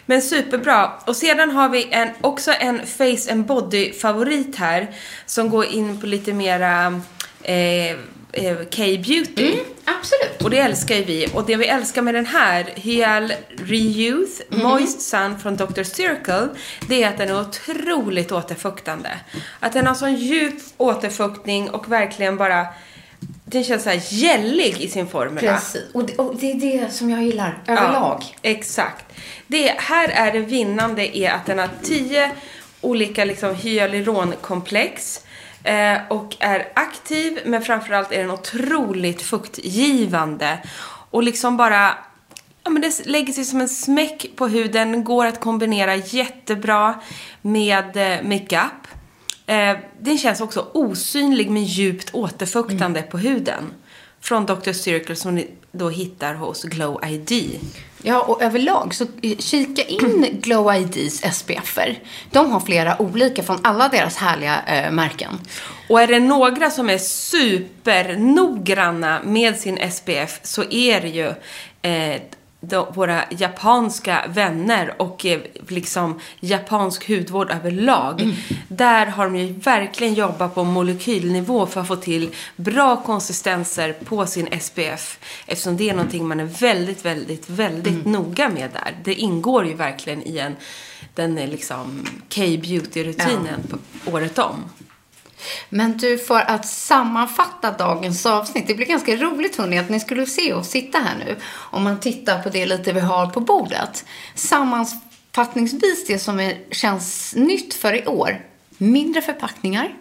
Speaker 2: Men superbra. Och sedan har vi en, också en face and body-favorit här. Som går in på lite mera eh, eh, K-beauty.
Speaker 3: Mm, absolut.
Speaker 2: Och det älskar ju vi. Och det vi älskar med den här, Hyal Reyouth
Speaker 3: Mm.
Speaker 2: Moist Sun från Dr. Circle, det är att den är otroligt återfuktande. Att den har sån djup återfuktning och verkligen bara, den känns så här gällig i sin formula.
Speaker 3: Precis. Och det, och det är det som jag gillar överlag.
Speaker 2: Ja, exakt. Det, här är det vinnande är att den har 10 olika liksom, hyaluronkomplex eh, och är aktiv men framförallt är den otroligt fuktgivande och liksom bara Ja, men det lägger sig som en smäck på huden, går att kombinera jättebra med eh, makeup. Eh, den känns också osynlig men djupt återfuktande på huden. Från Dr. Circle som ni då hittar hos Glow ID.
Speaker 3: Ja, och överlag så kika in Glow IDs SPFer. De har flera olika från alla deras härliga eh, märken.
Speaker 2: Och är det några som är supernoggranna med sin SPF så är det ju eh, de, våra japanska vänner och eh, liksom japansk hudvård överlag.
Speaker 3: Mm.
Speaker 2: Där har de ju verkligen jobbat på molekylnivå för att få till bra konsistenser på sin SPF. Eftersom det är någonting man är väldigt, väldigt, väldigt
Speaker 3: Mm.
Speaker 2: noga med där. Det ingår ju verkligen i en, den är liksom K-beauty-rutinen på året om.
Speaker 3: Men du, för att sammanfatta dagens avsnitt. Det blir ganska roligt hörni att ni skulle se oss sitta här nu. Om man tittar på det lite vi har på bordet. Sammanfattningsvis det som är, känns nytt för i år. Mindre förpackningar.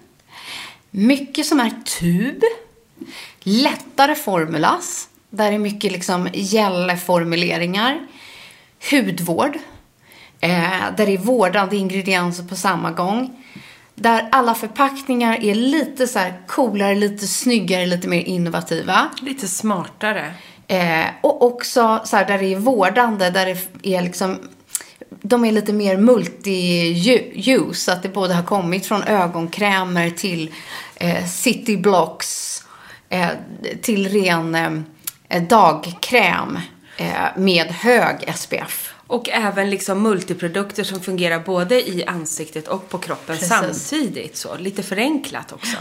Speaker 3: Mycket som är tub. Lättare formulas. Där är mycket liksom gälleformuleringar. Hudvård. Eh, där det är vårdande ingredienser på samma gång. Där alla förpackningar är lite så här coolare, lite snyggare, lite mer innovativa.
Speaker 2: Lite smartare.
Speaker 3: Eh, och också så här, där det är vårdande, där det är liksom de är lite mer multi-use, att det både har kommit från ögonkrämer till eh, cityblocks, eh, till ren eh, dagkräm eh, med hög SPF.
Speaker 2: Och även liksom multiprodukter som fungerar både i ansiktet och på kroppen
Speaker 3: Precis.
Speaker 2: samtidigt. Så. Lite förenklat också.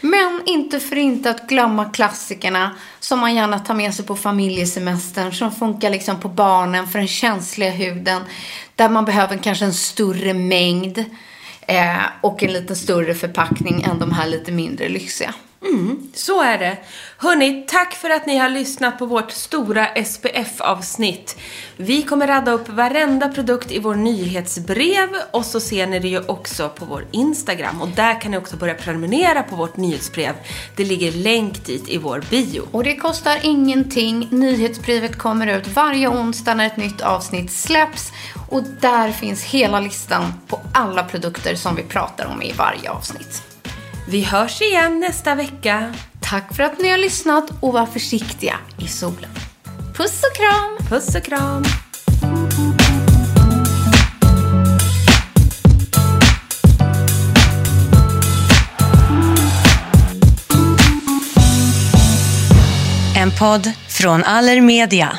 Speaker 3: Men inte för inte att glömma klassikerna som man gärna tar med sig på familjesemestern, som funkar liksom på barnen för den känsliga huden, där man behöver kanske en större mängd eh, och en lite större förpackning än de här lite mindre lyxiga.
Speaker 2: Mm, så är det. Hörni, tack för att ni har lyssnat på vårt stora SPF-avsnitt. Vi kommer radda upp varenda produkt i vår nyhetsbrev och så ser ni det ju också på vår Instagram. Och där kan ni också börja prenumerera på vårt nyhetsbrev. Det ligger länk dit i vår bio.
Speaker 3: Och det kostar ingenting. Nyhetsbrevet kommer ut varje onsdag när ett nytt avsnitt släpps. Och där finns hela listan på alla produkter som vi pratar om i varje avsnitt.
Speaker 2: Vi hörs igen nästa vecka.
Speaker 3: Tack för att ni har lyssnat och var försiktiga i solen. Puss och kram!
Speaker 2: Puss och kram!
Speaker 4: En podd från Allermedia.